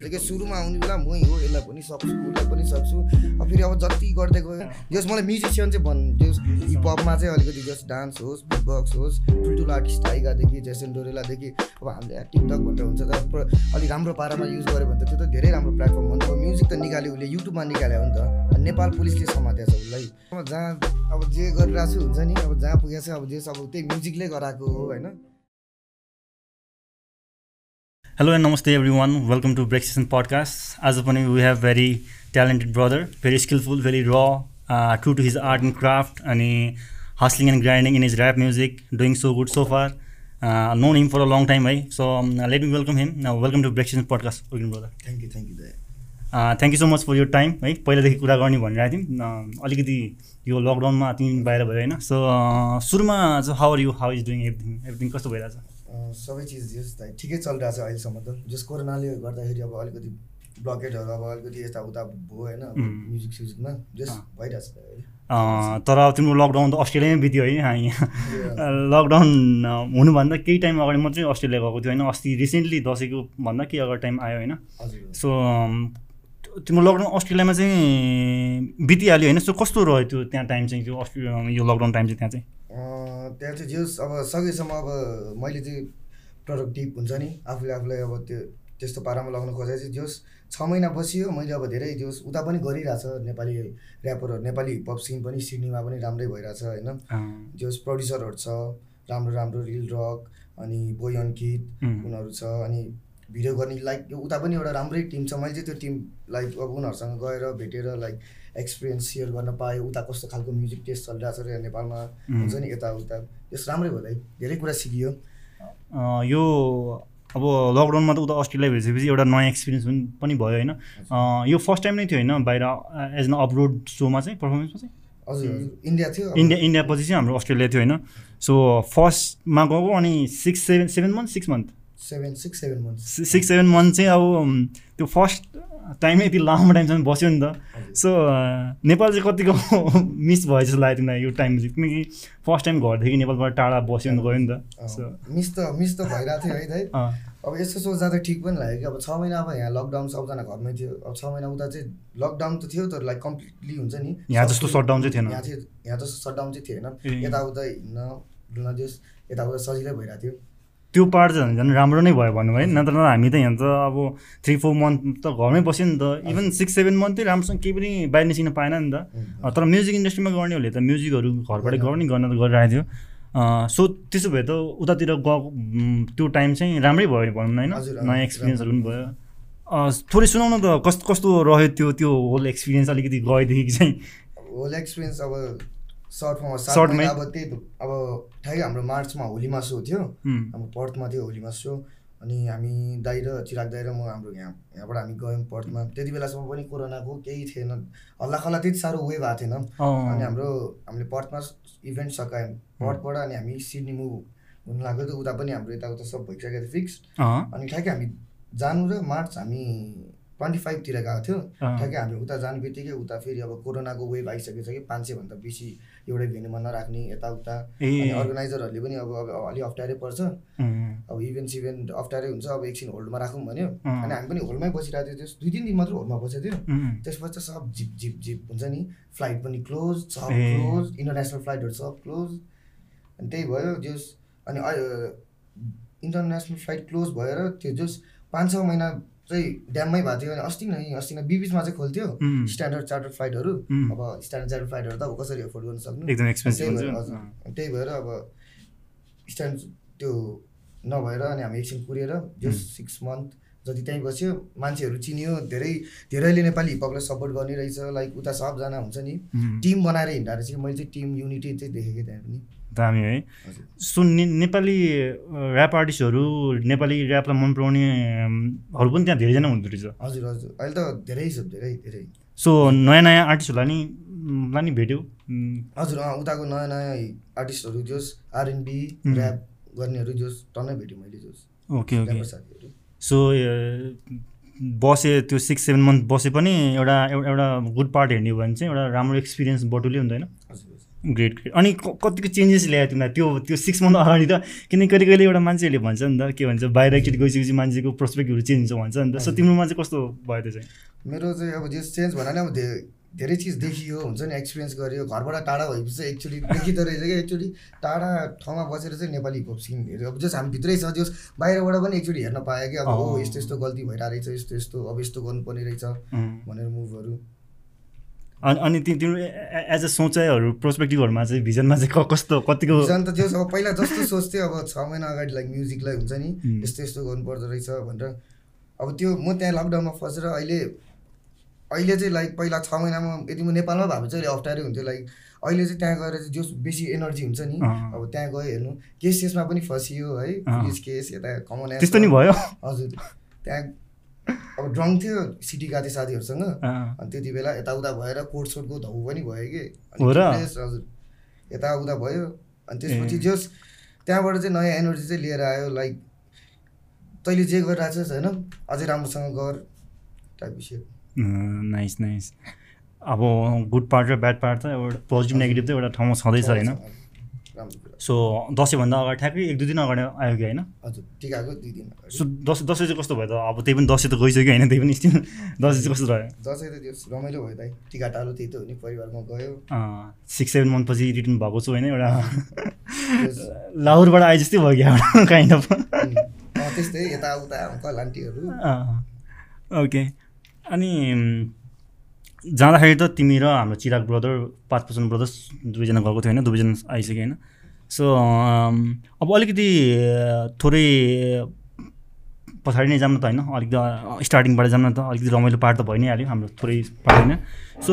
कि सुरुमा आउने बेला मै हो यसलाई पनि सक्छु उसलाई पनि सक्छु। अब फेरि अब जति गर्दै गयो जस मलाई म्युजिसियन चाहिँ भन् जस हिपहपमा चाहिँ अलिकति जस डान्स होस् बक्स होस् ठुल्ठुलो आर्टिस्ट टाइगादेखि जेसन डोरेलादेखि अब हामीले टिकटक भनेर हुन्छ तर अलिक राम्रो पारामा युज गऱ्यो भने त त्यो त धेरै राम्रो प्लेटफर्म हो नि त। म्युजिक त निकाल्यो उसले युट्युबमा निकाल्यो नि त नेपाल पुलिसले समातेको छ उसलाई। जहाँ अब जे गरिरहेको हुन्छ नि अब जहाँ पुगेको अब जे अब त्यही म्युजिकले गराएको हो होइन? हेलो एन्ड नमस्ते every one welcome to break session podcast आज पनि we have very talented brother very skilful very र true to his art and craft अनि hustling and grinding in his rap music doing so good so far known him for a long time है so let me welcome him welcome to break session podcast welcome brother thank you thank you thank you so much for your time है पहिलादेखि कुरा गर्ने भनिरहेको थियौँ अलिकति यो लकडाउनमा तिमी बाहिर भयो होइन सो सुरुमा how are you how is doing everything everything कस्तो भइरहेछ अँ, सबै चिज जस ठिकै चलिरहेको छ अहिलेसम्म त। जस कोरोनाले गर्दाखेरि अब अलिकति ब्लकेटहरू अब अलिकति यताउता भयो होइन. म्युजिक स्युजिकमा जस अँ। भइरहेको छ दाइ अँ, तर अब तिम्रो लकडाउन त अस्ट्रेलियामै बित्यो है यहाँ। लकडाउन हुनुभन्दा केही टाइम अगाडि म चाहिँ अस्ट्रेलिया गएको थियो होइन। अस्ति रिसेन्टली दसैँको भन्दा केही अगाडि टाइम आयो होइन। सो तिम्रो लकडाउन अस्ट्रेलियामा चाहिँ बितिहाल्यो होइन। सो कस्तो रह्यो त्यो त्यहाँ टाइम चाहिँ त्यो अस्ट्रेलिया यो लकडाउन टाइम चाहिँ त्यहाँ चाहिँ? त्यहाँ चाहिँ जस अब सकेसम्म अब मैले चाहिँ प्रोडक्टिभ हुन्छ नि आफूले आफूलाई अब त्यो त्यस्तो पारामा लगाउन खोजेको चाहिँ जस छ महिना बसियो मैले अब धेरै जस उता पनि गरिरहेछ नेपाली ऱ्यापरहरू नेपाली हिपहप सिन पनि सिडनीमा पनि राम्रै भइरहेछ होइन। जस प्रड्युसरहरू छ राम्रो राम्रो रिल रक अनि बोय अङ्कित उनीहरू छ अनि भिडियो गर्ने लाइक उता पनि एउटा राम्रै टिम छ। मैले चाहिँ त्यो टिम लाइक अब उनीहरूसँग गएर भेटेर लाइक एक्सपिरियन्स सेयर गर्न पाएँ उता कस्तो खालको म्युजिक टेस्ट चलिरहेको छ र नेपालमा. हुन्छ नि यताउता यस राम्रै भयो धेरै कुरा सिकियो। यो अब लकडाउनमा त उता अस्ट्रेलिया भेटेपछि एउटा नयाँ एक्सपिरियन्स पनि भयो होइन। यो फर्स्ट टाइम नै थियो होइन बाहिर एज एन अपलोड सोमा चाहिँ पर्फर्मेन्समा चाहिँ? हजुर इन्डिया थियो इन्डिया इन्डिया पछि चाहिँ हाम्रो अस्ट्रेलिया थियो होइन। सो फर्स्टमा गएको अनि six seven seven month six month seven six seven months six seven month चाहिँ अब त्यो फर्स्ट टाइमै यति लामो टाइमसम्म बस्यो नि त। सो नेपाल चाहिँ कतिको मिस भयो जस्तो लाग्यो तिमीलाई यो टाइम चाहिँ। किनकि फर्स्ट टाइम घरदेखि नेपालबाट टाढा बस्यो नि त गयो नि त। सो मिस त मिस त भइरहेको थियो है अब यस्तो सोच्दा त ठिक पनि लाग्यो कि अब छ महिना अब यहाँ लकडाउन सबजना घरमै थियो। अब छ महिना उता चाहिँ लकडाउन त थियो तर लाइक कम्प्लिटली हुन्छ नि। यहाँ जस्तो shutdown चाहिँ थिएन। यहाँ चाहिँ यहाँ जस्तो सटडाउन चाहिँ थिएन। यताउता हिँड्न डुल्न जस यताउता सजिलै भइरहेको थियो। त्यो पार्ट चाहिँ झन् राम्रो नै भयो भनौँ है। नत्र त हामी त यहाँ त अब थ्री फोर मन्थ त घरमै बस्यो नि त। इभन सिक्स सेभेन मन्थ चाहिँ राम्रोसँग केही पनि बाहिर निस्किन पाएन नि त। तर म्युजिक इन्डस्ट्रीमा गर्नेहरूले त म्युजिकहरू घरबाटै गर्ने गर्न त गरिरहेको थियो। सो त्यसो भए त उतातिर गएको त्यो टाइम चाहिँ राम्रै भयो भनौँ न होइन। नयाँ एक्सपिरियन्सहरू पनि भयो। थोरै सुनाउन त कस्तो कस्तो रह्यो त्यो त्यो होल एक्सपिरियन्स अलिकति गएदेखि चाहिँ? होल एक्सपिरियन्स अब सर्ट? महिना अब त्यही त- अब ठ्याक्कै हाम्रो मार्चमा होलीमा सो थियो। हाम्रो पर्थमा थियो होलीमा सो अनि हामी दाइ र चिराग दाइ र म हाम्रो यहाँ यहाँबाट हामी गयौँ पर्थमा। त्यति बेलासम्म पनि कोरोनाको केही थिएन। हल्ला खल्ला त्यति साह्रो वेभ भएको थिएन। अनि हाम्रो हामीले पर्थमा इभेन्ट सकायौँ। पर्थबाट अनि हामी सिडनी मुभ हुनु लाग्यो त उता पनि हाम्रो यताउता सब भइसकेको थियो फिक्स। अनि ठ्याक्कै हामी जानु र मार्च हामी ट्वेन्टी फाइभतिर गएको थियो। ठ्याक्कै हामी उता जाने बित्तिकै उता फेरि अब कोरोनाको वेभ आइसकेको छ कि पाँच सयभन्दा बेसी एउटै भेन्यूमा नराख्ने यताउता अर्गनाइजरहरूले पनि अब अब अलिक अप्ठ्यारै पर्छ। अब इभेन्ट सिभेन्ट अप्ठ्यारै हुन्छ अब एकछिन होल्डमा राखौँ भन्यो। अनि हामी पनि होल्डमै बसिरहेको थियो त्यस दुई तिन दिन मात्र होल्डमा बसेको थियो। त्यसपछि त सब जिप जिप जिप हुन्छ नि। फ्लाइट पनि क्लोज सब। क्लोज इन्टरनेसनल फ्लाइटहरू सब क्लोज। अनि त्यही भयो जस अनि इन्टरनेसनल फ्लाइट क्लोज भएर त्यो जस पाँच छ महिना चाहिँ ड्याममै भएको थियो अनि अस्ति नै अस्ति नै बिबिचमा चाहिँ खोल्थ्यो स्ट्यान्डर्ड चार्टर फ्लाइटहरू। अब स्ट्यान्डर्ड चार्टर फ्लाइटहरू त अब कसरी एफोर्ड गर्न सक्नु? एकदम एक्सपेन्सिभ हजुर। त्यही भएर अब स्ट्यान्ड त्यो नभएर अनि हामी एकछिन कुरेर जो सिक्स मन्थ जति त्यहीँ बस्यो मान्छेहरू चिनियो धेरै धेरैले नेपाली हिपहपलाई सपोर्ट गर्ने रहेछ लाइक उता सबजना हुन्छ नि। टिम बनाएर हिँड्दा रहेछ मैले चाहिँ टिम युनिटी चाहिँ देखेँ त्यहाँ पनि। दामी है। सो ने नेपाली ऱ्याप आर्टिस्टहरू नेपाली ऱ्यापलाई मन पराउनेहरू पनि त्यहाँ धेरैजना हुँदो रहेछ। हजुर हजुर। अहिले त धेरै छ धेरै धेरै। सो नयाँ नयाँ आर्टिस्टहरूलाई नि लाई नि भेट्यो। हजुर अँ उताको नयाँ नयाँ आर्टिस्टहरू जोस् आरएनबी. ऱ्याप गर्नेहरू जोस् टन्नै भेट्यो मैले जोस्। Okay okay. सो बसे त्यो सिक्स सेभेन मन्थ बसे पनि एउटा एउ- एउटा गुड पार्ट हेर्ने हो भने चाहिँ एउटा राम्रो एक्सपिरियन्स बटुल्यो हुँदैन। हजुर। Great great. अनि कतिको चेन्जेस ल्यायो तिमीलाई? त्यो त्यो सिक्स मन्थ अगाडि त किनकि कहिले कहिले एउटा मान्छेहरूले भन्छ नि त के भन्छ बाहिर एकचोटि गइसकेपछि मान्छेको प्रोस्पेक्टहरू चेन्ज हुन्छ भन्छ नि त। सो तिम्रोमा चाहिँ कस्तो भयो त्यो चाहिँ? मेरो चाहिँ अब जे चेन्ज भन्नाले अब धेरै चिज देखियो हुन्छ नि एक्सपिरियन्स गरियो। घरबाट टाढा भएपछि चाहिँ एक्चुली देखिँदो रहेछ कि एक्चुली टाढा ठाउँमा बसेर चाहिँ नेपाली हिपहप सिन हेऱ्यो। अब जस हामी भित्रै छ जस बाहिरबाट पनि एकचोटि हेर्न पायो कि अब। हो यस्तो यस्तो गल्ती भइरहेको रहेछ यस्तो यस्तो अब यस्तो गर्नुपर्ने रहेछ. भनेर मुभहरू अनि अनि तिम्रो एज अ सोचाइहरू प्रोस्पेक्टिभहरूमा चाहिँ भिजनमा चाहिँ क- कस्तो कतिको झन् त अब पहिला जस्तो सोच्थेँ अब छ महिना अगाडि लाइक म्युजिकलाई हुन्छ नि. यस्तो यस्तो गर्नुपर्दो रहेछ भनेर अब त्यो म त्यहाँ लकडाउनमा फसेर अहिले अहिले चाहिँ लाइक पहिला छ महिनामा यदि म नेपालमा भएको चाहिँ अहिले अप्ठ्यारै हुन्थ्यो लाइक अहिले चाहिँ त्यहाँ गएर चाहिँ जो बेसी एनर्जी हुन्छ नि। अब त्यहाँ गयो हेर्नु केस केसमा पनि फसियो है। पुलिस केस यता कमन त्यस्तो नि भयो हजुर त्यहाँ अब ड्रङ थियो सिटी गएको साथीहरूसँग. अनि त्यति बेला यताउता भएर कोट सोटको धौ पनि भयो कि। हजुर यताउता भयो। अनि त्यसपछि। जस त्यहाँबाट चाहिँ नयाँ एनर्जी चाहिँ लिएर आयो लाइक तैँले जे गरिरहेको छस् होइन अझै राम्रोसँग गर टाइप विषय नाइस नाइस अब गुड पार्ट र ब्याड पार्ट त एउटा पोजिटिभ नेगेटिभ त एउटा ठाउँमा छँदैछ होइन? सो दसैँभन्दा अगाडि ठ्याक्कै एक दुई दिन अगाडि आयो कि होइन? हजुर टिकाको दुई दिन सो दसैँ दसैँ चाहिँ कस्तो भयो त? अब त्यही पनि दसैँ त गइसक्यो होइन त्यही पनि स्टिल? दसैँ चाहिँ कस्तो रह्यो? दसैँ त त्यो रमाइलो भयो दाइ टिका टालो त्यही त हो नि परिवारमा गयो। सिक्स सेभेन मन्थपछि रिटर्न भएको छु होइन एउटा। लाहुरबाट आए जस्तै भयो क्या काइन्ड अफ त्यस्तै यताउता अङ्कल आन्टीहरू। ओके अनि जाँदाखेरि त तिमी र हाम्रो चिराग ब्रदर पाँच पर्सन ब्रदर्स दुवैजना गएको थियो होइन दुवैजना आइसक्यो होइन। सो अब अलिकति थोरै पछाडि नै जाऊँ न त होइन? अलिकति स्टार्टिङबाट जाऊँ न त? अलिकति रमाइलो पार्ट त भइ नै हाल्यो हाम्रो थोरै पार्ट होइन? सो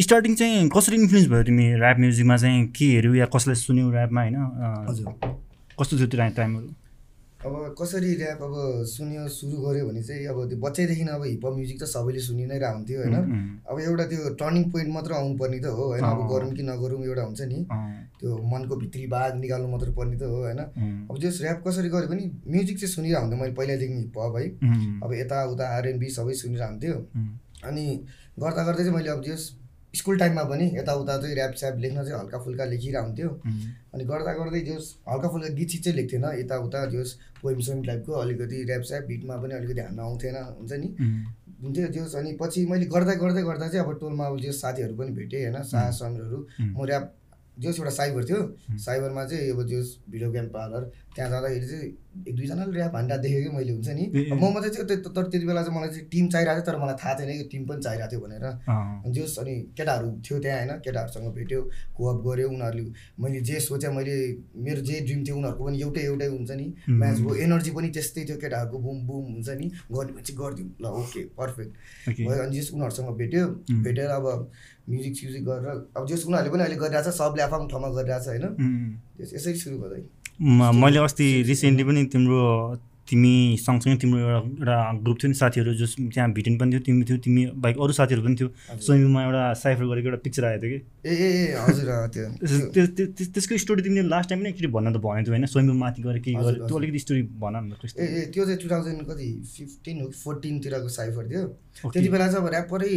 स्टार्टिङ चाहिँ कसरी इन्फ्लुएन्स भयो तिमी ऱ्याप म्युजिकमा चाहिँ के हेऱ्यौ या कसलाई सुन्यौ ऱ्यापमा होइन? हजुर। कस्तो थियो त्यो टाइमहरू अब कसरी ऱ्याप अब सुन्यो सुरु गऱ्यो भने चाहिँ अब त्यो बच्चैदेखि अब हिपहप म्युजिक त सबैले सुनि नै रहन्थ्यो होइन? उम्, उम्. अब एउटा त्यो टर्निङ पोइन्ट मात्र आउनुपर्ने त हो होइन? अब। गरौँ कि नगरौँ एउटा हुन्छ नि। त्यो मनको भित्री बाघ निकाल्नु मात्र पर्ने त हो होइन? अब जस ऱ्याप कसरी गऱ्यो भने म्युजिक चाहिँ सुनिरहेको हुन्थ्यो मैले पहिल्यैदेखि हिपहप है? अब यताउता आरएनबी सबै सुनिरहन्थ्यो उम्. अनि गर्दा गर्दै चाहिँ मैले अब जस स्कुल टाइममा पनि यताउता चाहिँ ऱ्याप स्याप लेख्न चाहिँ हल्का फुल्का लेखिरहन्थ्यो अनि गर्दा गर्दै जोस् हल्का फुल्का गीत सित चाहिँ लेख्थेन। यताउता जोस् पोइम सोइम टाइपको अलिकति ऱ्याप स्याप बिटमा पनि अलिकति हान्न आउँथेन हुन्छ नि? हुन्थ्यो जोस् अनि पछि मैले गर्दा गर्दै गर्दा चाहिँ अब टोलमा अब जोस् साथीहरू पनि भेटेँ होइन? शाह समीरहरू. म ऱ्याप जोस् एउटा साइबर थियो। साइबरमा चाहिँ अब जोस् भिडियो गेम पार्लर। त्यहाँ जाँदाखेरि चाहिँ एक दुईजनाले ऱ्याप हान्दा देखेँ कि मैले हुन्छ नि? म मात्रै चाहिँ त्यो- तर त्यति बेला चाहिँ मलाई चाहिँ टिम चाहिरहेको थियो तर मलाई थाहा थिएन कि टिम पनि चाहिरहेको थियो भनेर। जोस् अनि केटाहरू थियो त्यहाँ होइन? केटाहरूसँग भेट्यो कोअप गऱ्यो उनीहरूले मैले जे सोचेँ मैले मेरो जे ड्रिम थियो उनीहरूको पनि एउटै एउटै हुन्छ नि. म्याच भयो एनर्जी पनि त्यस्तै थियो केटाहरूको बुम बुम हुन्छ नि। गर्ने चाहिँ गरिदिउँ। ल ओके पर्फेक्ट। भयो अनि जस उनीहरूसँग भेट्यो. भेटेर अब म्युजिक स्युजिक गरेर अब जस उनीहरूले पनि अहिले गरिरहेछ सबले आफ्नो ठाउँमा गरिरहेछ होइन? यसरी सुरु भयो म- मैले अस्ति रिसेन्टली पनि तिम्रो तिमी सँगसँगै तिम्रो एउटा एउटा ग्रुप थियो नि साथीहरू जस त्यहाँ भिटेन पनि थियो तिमी थियो तिमी बाहेक अरू साथीहरू पनि थियो। स्विमिङमा एउटा साइफर गरेको एउटा पिक्चर आएको थियो कि? ए हजुर त्यो त्यो- त्यस- त्यस- त्यस- त्यसको स्टोरी तिमीले लास्ट टाइम नै एकचोटि भन्न त भनेको थियो होइन? स्विमिङ माथि गएर के गऱ्यो त्यो। अलिकति स्टोरी भन न ए त्यो चाहिँ टु थाउजन्ड कति? फिफ्टिन हो कि फोर्टिनतिरको साइफर थियो। त्यति बेला चाहिँ अब ऱ्यापरै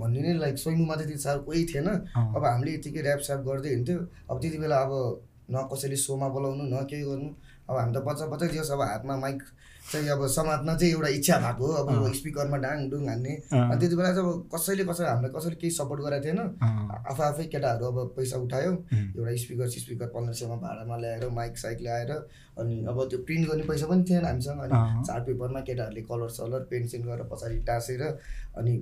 भन्ने नै लाइक स्वयम्बुमा त्यति साह्रो कोही थिएन। अब हामीले यतिकै ऱ्याप स्याप गर्दै हिँड्थ्यो। अब त्यति बेला अब न कसैले सोमा बोलाउनु न केही गर्नु। अब हामी त बच्चा बच्चै थियोस् अब हातमा माइक चाहिँ अब समात्न चाहिँ एउटा इच्छा भएको हो। अब। स्पिकरमा डाङ डुङ हान्ने। अनि त्यति बेला चाहिँ अब कसैले कसै हामीलाई कसैले केही सपोर्ट गरेको थिएन। आफै आफै केटाहरू अब पैसा उठायो। एउटा स्पिकर स्पिकर पन्ध्र सयमा भाडामा ल्याएर माइक साइक ल्याएर अनि अब त्यो प्रिन्ट गर्ने पैसा पनि थिएन हामीसँग। अनि। चार्ट पेपरमा केटाहरूले कलर सलर पेन्सिल गरेर पछाडि टाँसेर अनि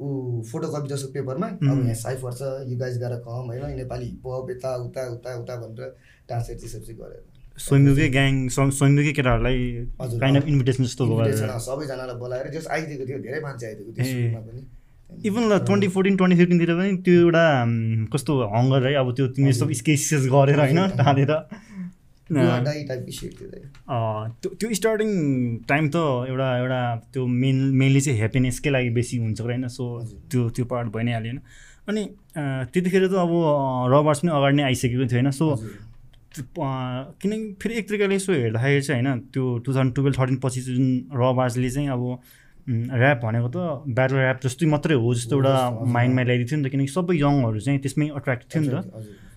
ऊ फोटोकपी जस्तो पेपरमा अब. यहाँ साइफर छ यु गाइज गएर कम होइन नेपाली हिपहप यता उता उता उता भनेर त्यसरी चाहिँ गरेर स्वयम्भूकै ग्याङ स्व- स्वयम्भूकै केटाहरूलाई काइन्ड अफ। इन्भिटेसन जस्तो सबैजनालाई बोलाएर जस आइदिएको थियो धेरै मान्छे आइदिएको थियो पनि इभन ल ट्वेन्टी फोर्टिन ट्वेन्टी फिफ्टिनतिर पनि त्यो एउटा कस्तो हङ्गर है अब त्यो तिमी सब। स्केचेस गरेर होइन। टालेर त्यो त्यो स्टार्टिङ टाइम त एउटा एउटा त्यो मेन मेनली चाहिँ ह्याप्पिनेसकै लागि बेसी हुन्छ होइन सो। त्यो त्यो पार्ट भइ नै हाल्यो होइन अनि त्यतिखेर त अब रबर्स पनि अगाडि नै आइसकेको थियो होइन सो किनकि फेरि एक तरिकाले यसो हेर्दाखेरि चाहिँ होइन त्यो टु थाउजन्ड टुवेल्भ थर्टिन पछि जुन रबार्सले चाहिँ अब ऱ्याप भनेको त ब्याटल ऱ्याप जस्तै मात्रै हो जस्तो एउटा। माइन्डमा ल्याइदिएको थियो नि त किनकि सबै यङहरू चाहिँ त्यसमै अट्र्याक्ट थियो नि त।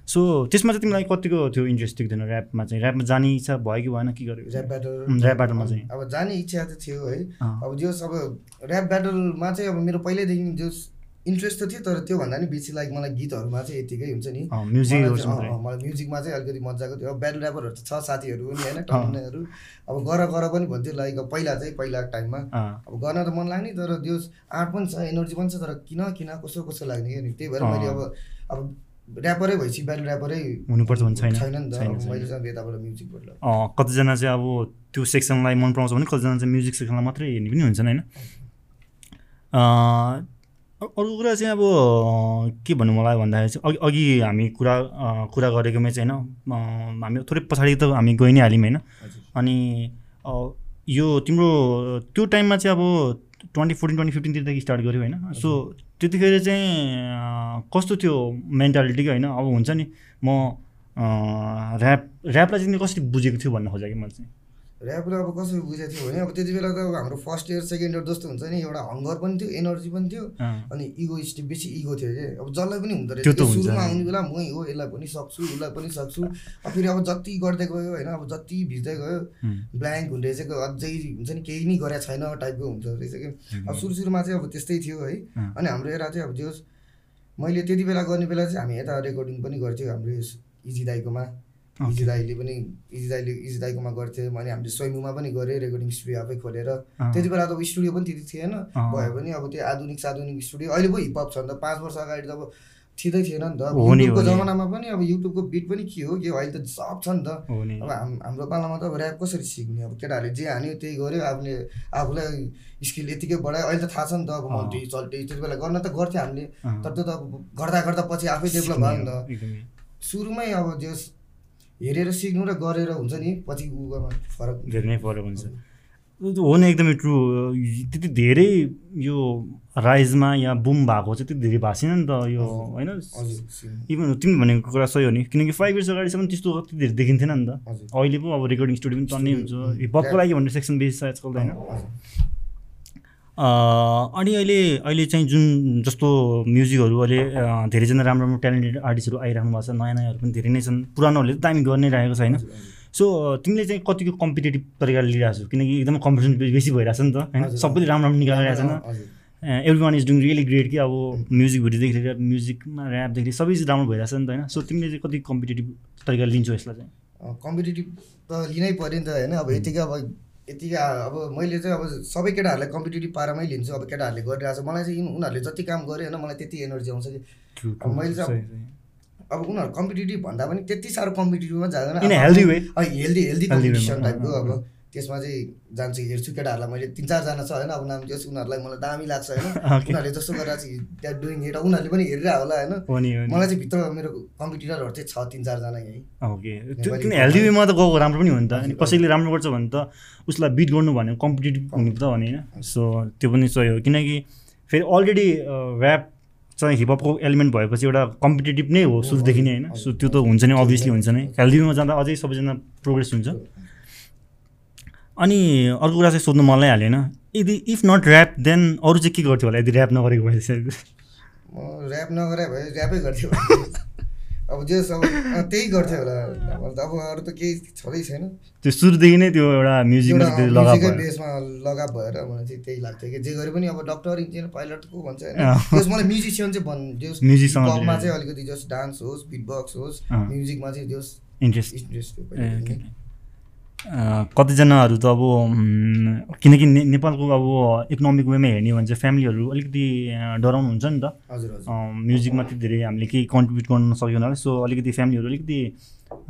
सो त्यसमा चाहिँ तिमीलाई कतिको थियो इन्ट्रेस्ट थिएन ऱ्यापमा चाहिँ? ऱ्यापमा जाने इच्छा भयो कि भएन? के गरेको ऱ्याप ब्याटल ऱ्याप ब्याटलमा चाहिँ। अब जाने इच्छा त थियो है। अब जो अब ऱ्याप ब्याटलमा चाहिँ अब मेरो पहिल्यैदेखि जो इन्ट्रेस्ट त थियो तर त्योभन्दा नि बेसी लाइक मलाई गीतहरूमा चाहिँ यतिकै हुन्छ नि। अँ, म्युजिकहरू मलाई म्युजिकमा चाहिँ अलिकति मजाको थियो। अब ब्याटल ऱ्यापरहरू त छ साथीहरू पनि होइन टन्नेहरू अब गर गर पनि भन्थ्यो लाइक अब पहिला चाहिँ पहिलाको टाइममा। अब गर्न त मन लाग्ने तर त्यो आर्ट पनि छ एनर्जी पनि छ तर किन किन कसो कसो लाग्ने क्या नि? त्यही भएर मैले अब अब ऱ्यापरै भएपछि ब्याटल ऱ्यापरै हुनुपर्छ भने छैन। छैन नि त। मैले यताबाट म्युजिकबाट कतिजना चाहिँ अब त्यो सेक्सनलाई मन पराउँछ भने कतिजना चाहिँ म्युजिक सेक्सनलाई मात्रै हेर्ने पनि हुन्छन् होइन? अर्को कुरा चाहिँ अब के भन्नु मलाई भन्दाखेरि चाहिँ अघि अघि हामी कुरा कुरा गरेकोमै चाहिँ होइन हामी थोरै पछाडि त हामी गइ नै हाल्यौँ होइन? अनि यो तिम्रो त्यो टाइममा चाहिँ अब ट्वेन्टी फोर्टिन ट्वेन्टी फिफ्टिनतिरदेखि स्टार्ट गऱ्यो होइन? सो त्यतिखेर चाहिँ कस्तो थियो मेन्टालिटी कि होइन? अब हुन्छ नि म ऱ्याप ऱ्यापलाई चाहिँ कसरी बुझेको थियो भन्न खोजेको मैले चाहिँ। ऱ्यापलाई अब कसरी बुझेको थियो भने अब त्यति बेला त अब हाम्रो फर्स्ट इयर सेकेन्ड इयर जस्तो हुन्छ नि एउटा हङ्गर पनि थियो एनर्जी पनि थियो अनि इगो स्टिप बेसी इगो थियो कि? अब जसलाई पनि हुँदो रहेछ। सुरुमा आउने बेला मै हो यसलाई पनि सक्छु उसलाई पनि सक्छु। अब फेरि अब जति गर्दै गयो होइन अब जति भिज्दै गयो ब्ल्याङ्क हुँदै रहेछ अझै हुन्छ नि केही नै गरेको छैन टाइपको हुन्छ रहेछ कि? अब सुरु सुरुमा चाहिँ अब त्यस्तै थियो है। अनि हाम्रो एरा चाहिँ अब जो मैले त्यति बेला गर्ने बेला चाहिँ हामी यता रेकर्डिङ पनि गर्थ्यौँ हाम्रो इजी दाईकोमा इजी दाईले पनि इजी दाईले इजी दाईकोमा गर्थ्यो अनि हामीले स्वयम्भूमा पनि गऱ्यो रेकर्डिङ स्टुडियो आफै खोलेर। त्यति बेला त अब स्टुडियो पनि त्यति थिएन। भयो भने अब त्यो आधुनिक साधुनिक स्टुडियो अहिले पो हिपहप छ नि त पाँच वर्ष अगाडि त अब थिँदै थिएन नि त। अब युट्युबको। जमानामा पनि अब युट्युबको बिट पनि के हो के हो अहिले त सब छ नि त। अब हाम हाम्रो पालामा त अब ऱ्याप कसरी सिक्ने? अब केटाहरूले जे हान्यो त्यही गर्यो आफूले आफूलाई स्किल यतिकै बढायो। अहिले त थाहा छ नि त अब। मल्टी चल्टी त्यति बेला गर्न त गर्थ्यो हामीले। तर त्यो त अब गर्दा गर्दा पछि आफै डेभलप भयो नि त। सुरुमै अब जस हेरेर सिक्नु र गरेर हुन्छ नि पछि गर्न फरक। धेरै नै फरक हुन्छ। हो नि एकदमै ट्रु त्यति धेरै यो राइजमा या बुम भएको चाहिँ त्यति धेरै भएको छैन नि त यो होइन। इभन तिमी भनेको कुरा सही हो नि किनकि फाइभ इयर्स अगाडिसम्म त्यस्तो कति धेरै देखिन्थेन नि त। अहिले पो अब रेकर्डिङ स्टुडियो पनि टन्नै हुन्छ। हिपहपको लागि भन्ने सेक्सन बेसी छ आजकल त होइन? अनि अहिले अहिले चाहिँ जुन जस्तो म्युजिकहरू अहिले धेरैजना राम्रो राम्रो ट्यालेन्टेड आर्टिस्टहरू आइराख्नु भएको छ नयाँ नयाँहरू पनि धेरै नै छन् पुरानोहरूले त दामी गर्नै रहेको छ होइन। सो तिमीले चाहिँ कतिको कम्पिटेटिभ तरिकाले लिइरहेको छौ? किनकि एकदमै कम्पिटिसन बेसी भइरहेछ नि त होइन? सबैले राम्रो राम्रो निकालिरहेको छैन। Every one is doing really great कि अब म्युजिक भिडियोदेखि लिएर म्युजिकमा ऱ्यापदेखि सबै चिज राम्रो भइरहेछ नि त होइन? सो तिमीले चाहिँ कति कम्पिटेटिभ तरिकाले लिन्छौ यसलाई चाहिँ? कम्पिटेटिभ त लिनै पऱ्यो नि त होइन? अब यतिकै अब यतिकै अब मैले चाहिँ अब सबै केटाहरूलाई कम्पिटेटिभ पारामै लिन्छु अब केटाहरूले गरिरहेको छ मलाई चाहिँ उनीहरूले जति काम गर्यो होइन मलाई त्यति एनर्जी आउँछ कि। मैले चाहिँ अब- उनीहरू कम्पिटेटिभ भन्दा पनि त्यति साह्रो कम्पिटेटिभमा जाँदैन. हेल्दी हेल्दी कम्पिटिसन टाइपको अब। त्यसमा चाहिँ जान्छु हेर्छु केटाहरूलाई मैले। तिन चारजना छ होइन अब नाम दियोस् उनीहरूलाई मलाई दामी लाग्छ होइन. उनीहरूले जस्तो गरेर चाहिँ द्याट डुइङ इट उनीहरूले पनि हेरिरहेको होला होइन। मलाई चाहिँ भित्र मेरो कम्पिटिटरहरू चाहिँ छ तिन चारजना यहीँ। ओके त्यो हेल्दी वेमा त गएको राम्रो पनि हो नि त। अनि कसैले राम्रो गर्छ भने त उसलाई बिट गर्नु भनेको कम्पिटेटिभ हुनु त हो नि होइन सो त्यो पनि सही हो। किनकि फेरि अलरेडी ऱ्याप चाहिँ हिपहपको एलिमेन्ट भएपछि एउटा कम्पिटेटिभ नै हो सुरुदेखि नै होइन। सो त्यो त हुन्छ नै अभियसली हुन्छ नै। हेल्दी वेमा जाँदा अझै सबैजना प्रोग्रेस हुन्छ। अनि अर्को कुरा चाहिँ सोध्नु मनलाई हाल्यो होइन यदि इफ नट ऱ्याप देन अरू चाहिँ के गर्थ्यो होला? यदि ऱ्याप नगरेको भए चाहिँ। म ऱ्याप नगरे भए ऱ्यापै गर्थ्यो अब जे सब अँ, त्यही गर्थ्यो होला। अब अब अरू त केही छँदै छैन। त्यो सुरुदेखि नै त्यो एउटा म्युजिकमा म्युजिकै बेसमा लगाव भएर मलाई चाहिँ त्यही लाग्थ्यो कि। जे गरे पनि अब डक्टर इन्जिनियर पाइलट को भन्छ होइन मलाई म्युजिसियन चाहिँ भन् जस Musician पपमा चाहिँ- अलिकति जस डान्स होस् बिट बक्स होस्। म्युजिकमा चाहिँ जस इन्ट्रेस्ट इन्ट्रेस्ट कतिजनाहरू त अब किनकि ने नेपालको अब इकोनोमिक वेमा हेर्ने हो भने चाहिँ फ्यामिलीहरू अलिकति डराउनु हुन्छ नि त। हजुर म्युजिकमा त्यति धेरै हामीले केही कन्ट्रिब्युट गर्न होला सो अलिकति फ्यामिलीहरू अलिकति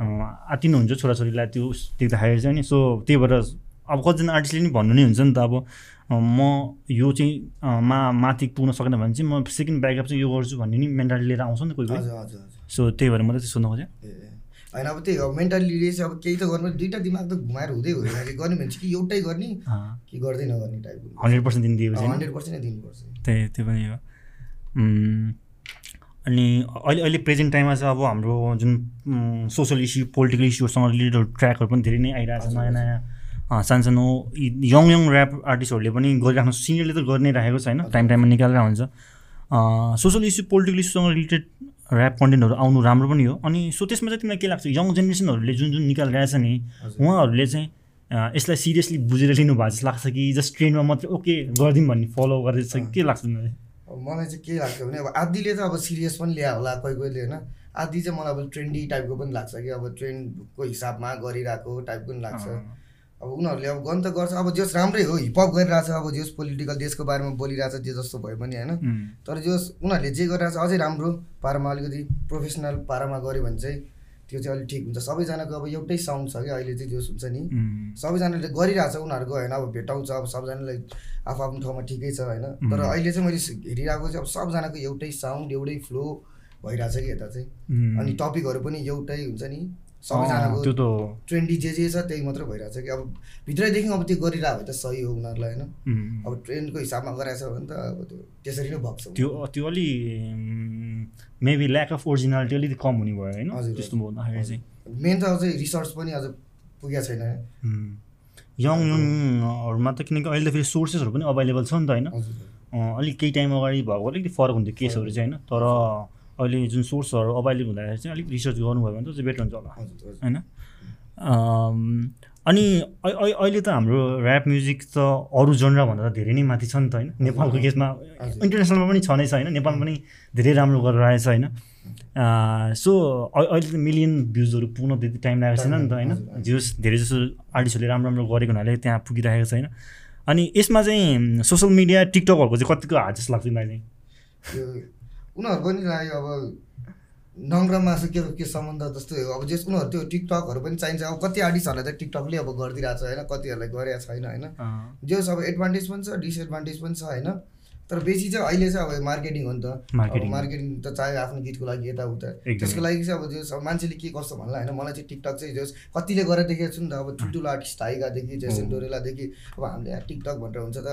अँ, आत्तिनुहुन्छ छोराछोरीलाई त्यो देख्दाखेरि चाहिँ नि। सो त्यही भएर अब कतिजना आर्टिस्टले नि भन्नु नै हुन्छ नि त अब म यो चाहिँ मा माथि पुग्न सकेन भने चाहिँ म सेकेन्ड ब्याकअप चाहिँ यो गर्छु भन्ने नि मेन्टालिटी लिएर आउँछ नि कोही कोही। सो त्यही भएर मैले चाहिँ सोध्नु खोजेँ। होइन अब त्यही हो मेन्टालिटी चाहिँ अब केही त गर्नु दुइटा दिमाग त घुमाएर हुँदै हुँदैन कि गर्ने भने चाहिँ कि एउटै गर्ने कि गर्दै नगर्ने टाइपको हन्ड्रेड पर्सेन्ट दिन दिएपछि नि। हन्ड्रेड पर्सेन्ट नै दिनुपर्छ। त्यही त्यो पनि हो। अनि अहिले अहिले प्रेजेन्ट टाइममा चाहिँ अब हाम्रो जुन सोसल इस्यु पोलिटिकल इस्युहरूसँग रिलेटेड ट्र्याकहरू पनि धेरै नै आइरहेको छ नयाँ नयाँ सानसानो यङ यङ ऱ्याप आर्टिस्टहरूले पनि गरिराख्नु सिनियरले त गरि नै राखेको छ होइन टाइम टाइममा निकालेर हुन्छ। सोसल इस्यु पोलिटिकल इस्युसँग रिलेटेड ऱ्याप कन्टेन्टहरू आउनु राम्रो पनि हो। अनि सो त्यसमा चाहिँ तिमीलाई के लाग्छ? यङ जेनेरेसनहरूले जुन जुन निकालिरहेछ नि उहाँहरूले चाहिँ यसलाई सिरियसली बुझेर लिनु भएको जस्तो लाग्छ कि जस्ट ट्रेन्डमा मात्रै ओके गरिदिउँ भन्ने फलो गर्दैछ कि? के लाग्छ तिमीलाई? मलाई चाहिँ के लाग्छ भने अब आधीले त अब सिरियस पनि ल्या होला कोही कोहीले होइन? आधी चाहिँ मलाई अब ट्रेन्डी टाइपको पनि लाग्छ कि अब ट्रेन्डको हिसाबमा गरिरहेको टाइपको पनि लाग्छ। अब उनीहरूले अब गर्नु त गर्छ। अब जस राम्रै हो हिपहप गरिरहेछ अब जस पोलिटिकल देशको बारेमा बोलिरहेछ जे जस्तो भयो पनि होइन। तर जस उनीहरूले जे गरिरहेछ अझै राम्रो पारामा अलिकति प्रोफेसनल पारामा गऱ्यो भने चाहिँ त्यो चाहिँ अलिक ठिक हुन्छ। सबैजनाको अब एउटै साउन्ड छ क्या अहिले चाहिँ जोस हुन्छ नि। सबैजनाले गरिरहेछ उनीहरूको होइन अब भेटाउँछ अब सबजनालाई आफ आफ्नो ठाउँमा ठिकै छ होइन। तर अहिले चाहिँ मैले हेरिरहेको चाहिँ अब सबजनाको एउटै साउन्ड एउटै फ्लो भइरहेछ कि यता चाहिँ। अनि टपिकहरू पनि एउटै हुन्छ नि। अँ, त्यो सबैजनाको त ट्रेन्डी जे जे छ त्यही मात्रै भइरहेछ कि। अब भित्रैदेखि अब त्यो गरिरहेको भए त सही हो उनीहरूलाई होइन? अब ट्रेन्डको हिसाबमा गराएछ भने त अब त्यो त्यसरी नै भएको छ त्यो त्यो अलि मेबी ल्याक अफ ओरिजिनालिटी अलिकति कम हुने भयो होइन? हजुर, त्यस्तो भन्दाखेरि चाहिँ। मेन त अझै रिसर्च पनि अझ पुगेको छैन यङ यङहरूमा त किनकि अहिले त फेरि सोर्सेसहरू पनि अभाइलेबल छ नि त होइन? अलिक केही टाइम अगाडि भएको अलिकति फरक हुन्थ्यो केसहरू चाहिँ होइन? तर अहिले जुन सोर्सहरू अभाइलेबल हुँदाखेरि चाहिँ अलिक रिसर्च गर्नुभयो भने त चाहिँ बेटर हुन्छ होला। होइन? अनि अहिले त हाम्रो ऱ्याप म्युजिक त अरू जनराभन्दा त धेरै नै माथि छ नि त होइन? नेपालको केसमा। इन्टरनेसनलमा पनि छ नै छ होइन? नेपालमा पनि धेरै राम्रो गरेर आएछ होइन? सो अहिले त मिलियन भ्युजहरू पुग्न त्यति टाइम लागेको छैन नि त होइन। जियोस् धेरै जसो आर्टिस्टहरूले राम्रो राम्रो गरेको हुनाले त्यहाँ पुगिरहेको छैन। अनि यसमा चाहिँ सोसियल मिडिया टिकटकहरूको चाहिँ कतिको हात जस्तो लाग्छ मलाई चाहिँ? उनीहरू पनि लाग्यो अब नङ्ग्रा मासु के के सम्बन्ध जस्तो अब जस उनीहरू त्यो टिकटकहरू पनि चाहिन्छ। अब कति आर्टिस्टहरूलाई त टिकटकले अब गरिदिरहेको छ होइन? कतिहरूलाई गरेको छैन होइन? जस अब एडभान्टेज पनि छ डिसएडभान्टेज पनि छ होइन? तर बेसी चाहिँ अहिले चाहिँ अब मार्केटिङ हो नि त। मार्केटिङ। त चाहे आफ्नो गीतको लागि यताउता। त्यसको लागि चाहिँ अब अब मान्छेले के गर्छ भन्ला होइन मलाई चाहिँ टिकटक चाहिँ जस कतिले गरेर देखेको छु नि त अब ठुल्ठुलो आर्टिस्ट टाइगादेखि जेसन डोरेलादेखि अब हामीले टिकटक भनेर हुन्छ त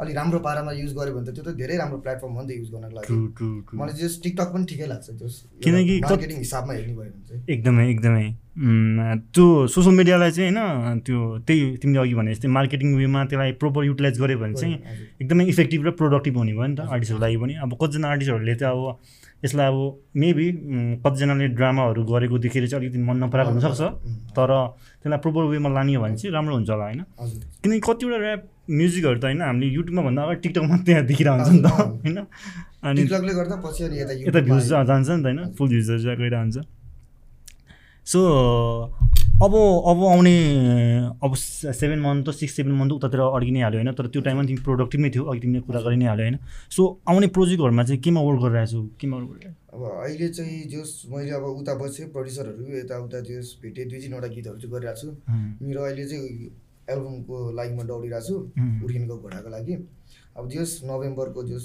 अलिक राम्रो पारामा युज गऱ्यो भने त त्यो त धेरै राम्रो प्लेटफर्म हो नि त युज गर्नको लागि। मलाई जस टिकटक पनि ठिकै लाग्छ जस किनकि मार्केटिङ हिसाबमा हेर्ने भयो भने चाहिँ। एकदमै एकदमै। त्यो सोसियल मिडियालाई चाहिँ होइन त्यो त्यही तिमीले अघि भने जस्तै मार्केटिङ वेमा त्यसलाई प्रोपर युटिलाइज गऱ्यो भने चाहिँ। एकदमै इफेक्टिभ र प्रोडक्टिभ हुने भयो नि त आर्टिस्टहरूको लागि पनि। अब कतिजना आर्टिस्टहरूले चाहिँ अब यसलाई अब मेबी कतिजनाले ड्रामाहरू गरेको देखेर चाहिँ अलिकति मन नपराएको हुनसक्छ। तर त्यसलाई प्रोपर वेमा लाने हो भने चाहिँ राम्रो हुन्छ होला होइन। किनकि कतिवटा ऱ्याप म्युजिकहरू त होइन हामीले युट्युबमा भन्दा अगाडि टिकटकमा त्यहाँ देखिरहेको हुन्छ नि त। होइन। अनि यता भ्युज। जान्छ नि त होइन फुल भ्युजहरू चाहिँ गइरहेको हुन्छ सो अब अब आउने अब सेभेन मन्थ त सिक्स सेभेन मन्थ उतातिर अड्कि नै हाल्यो होइन तर त्यो टाइममा तिमी प्रोडक्टिभ नै थियो अघि तिमीले कुरा गरि नै हाल्यो होइन। सो आउने प्रोजेक्टहरूमा चाहिँ केमा वर्क गरिरहेको छु? केमा वर्क गरिरहेको अब अहिले चाहिँ जस मैले अब उता बसेँ प्रड्युसरहरू यताउता जस भेटेँ दुई तिनवटा गीतहरू चाहिँ गरिरहेको छु। मेरो अहिले चाहिँ एल्बमको लागि म दौडिरहेको छु उम्. उर्किनको घोडाको लागि। अब जस नोभेम्बरको जस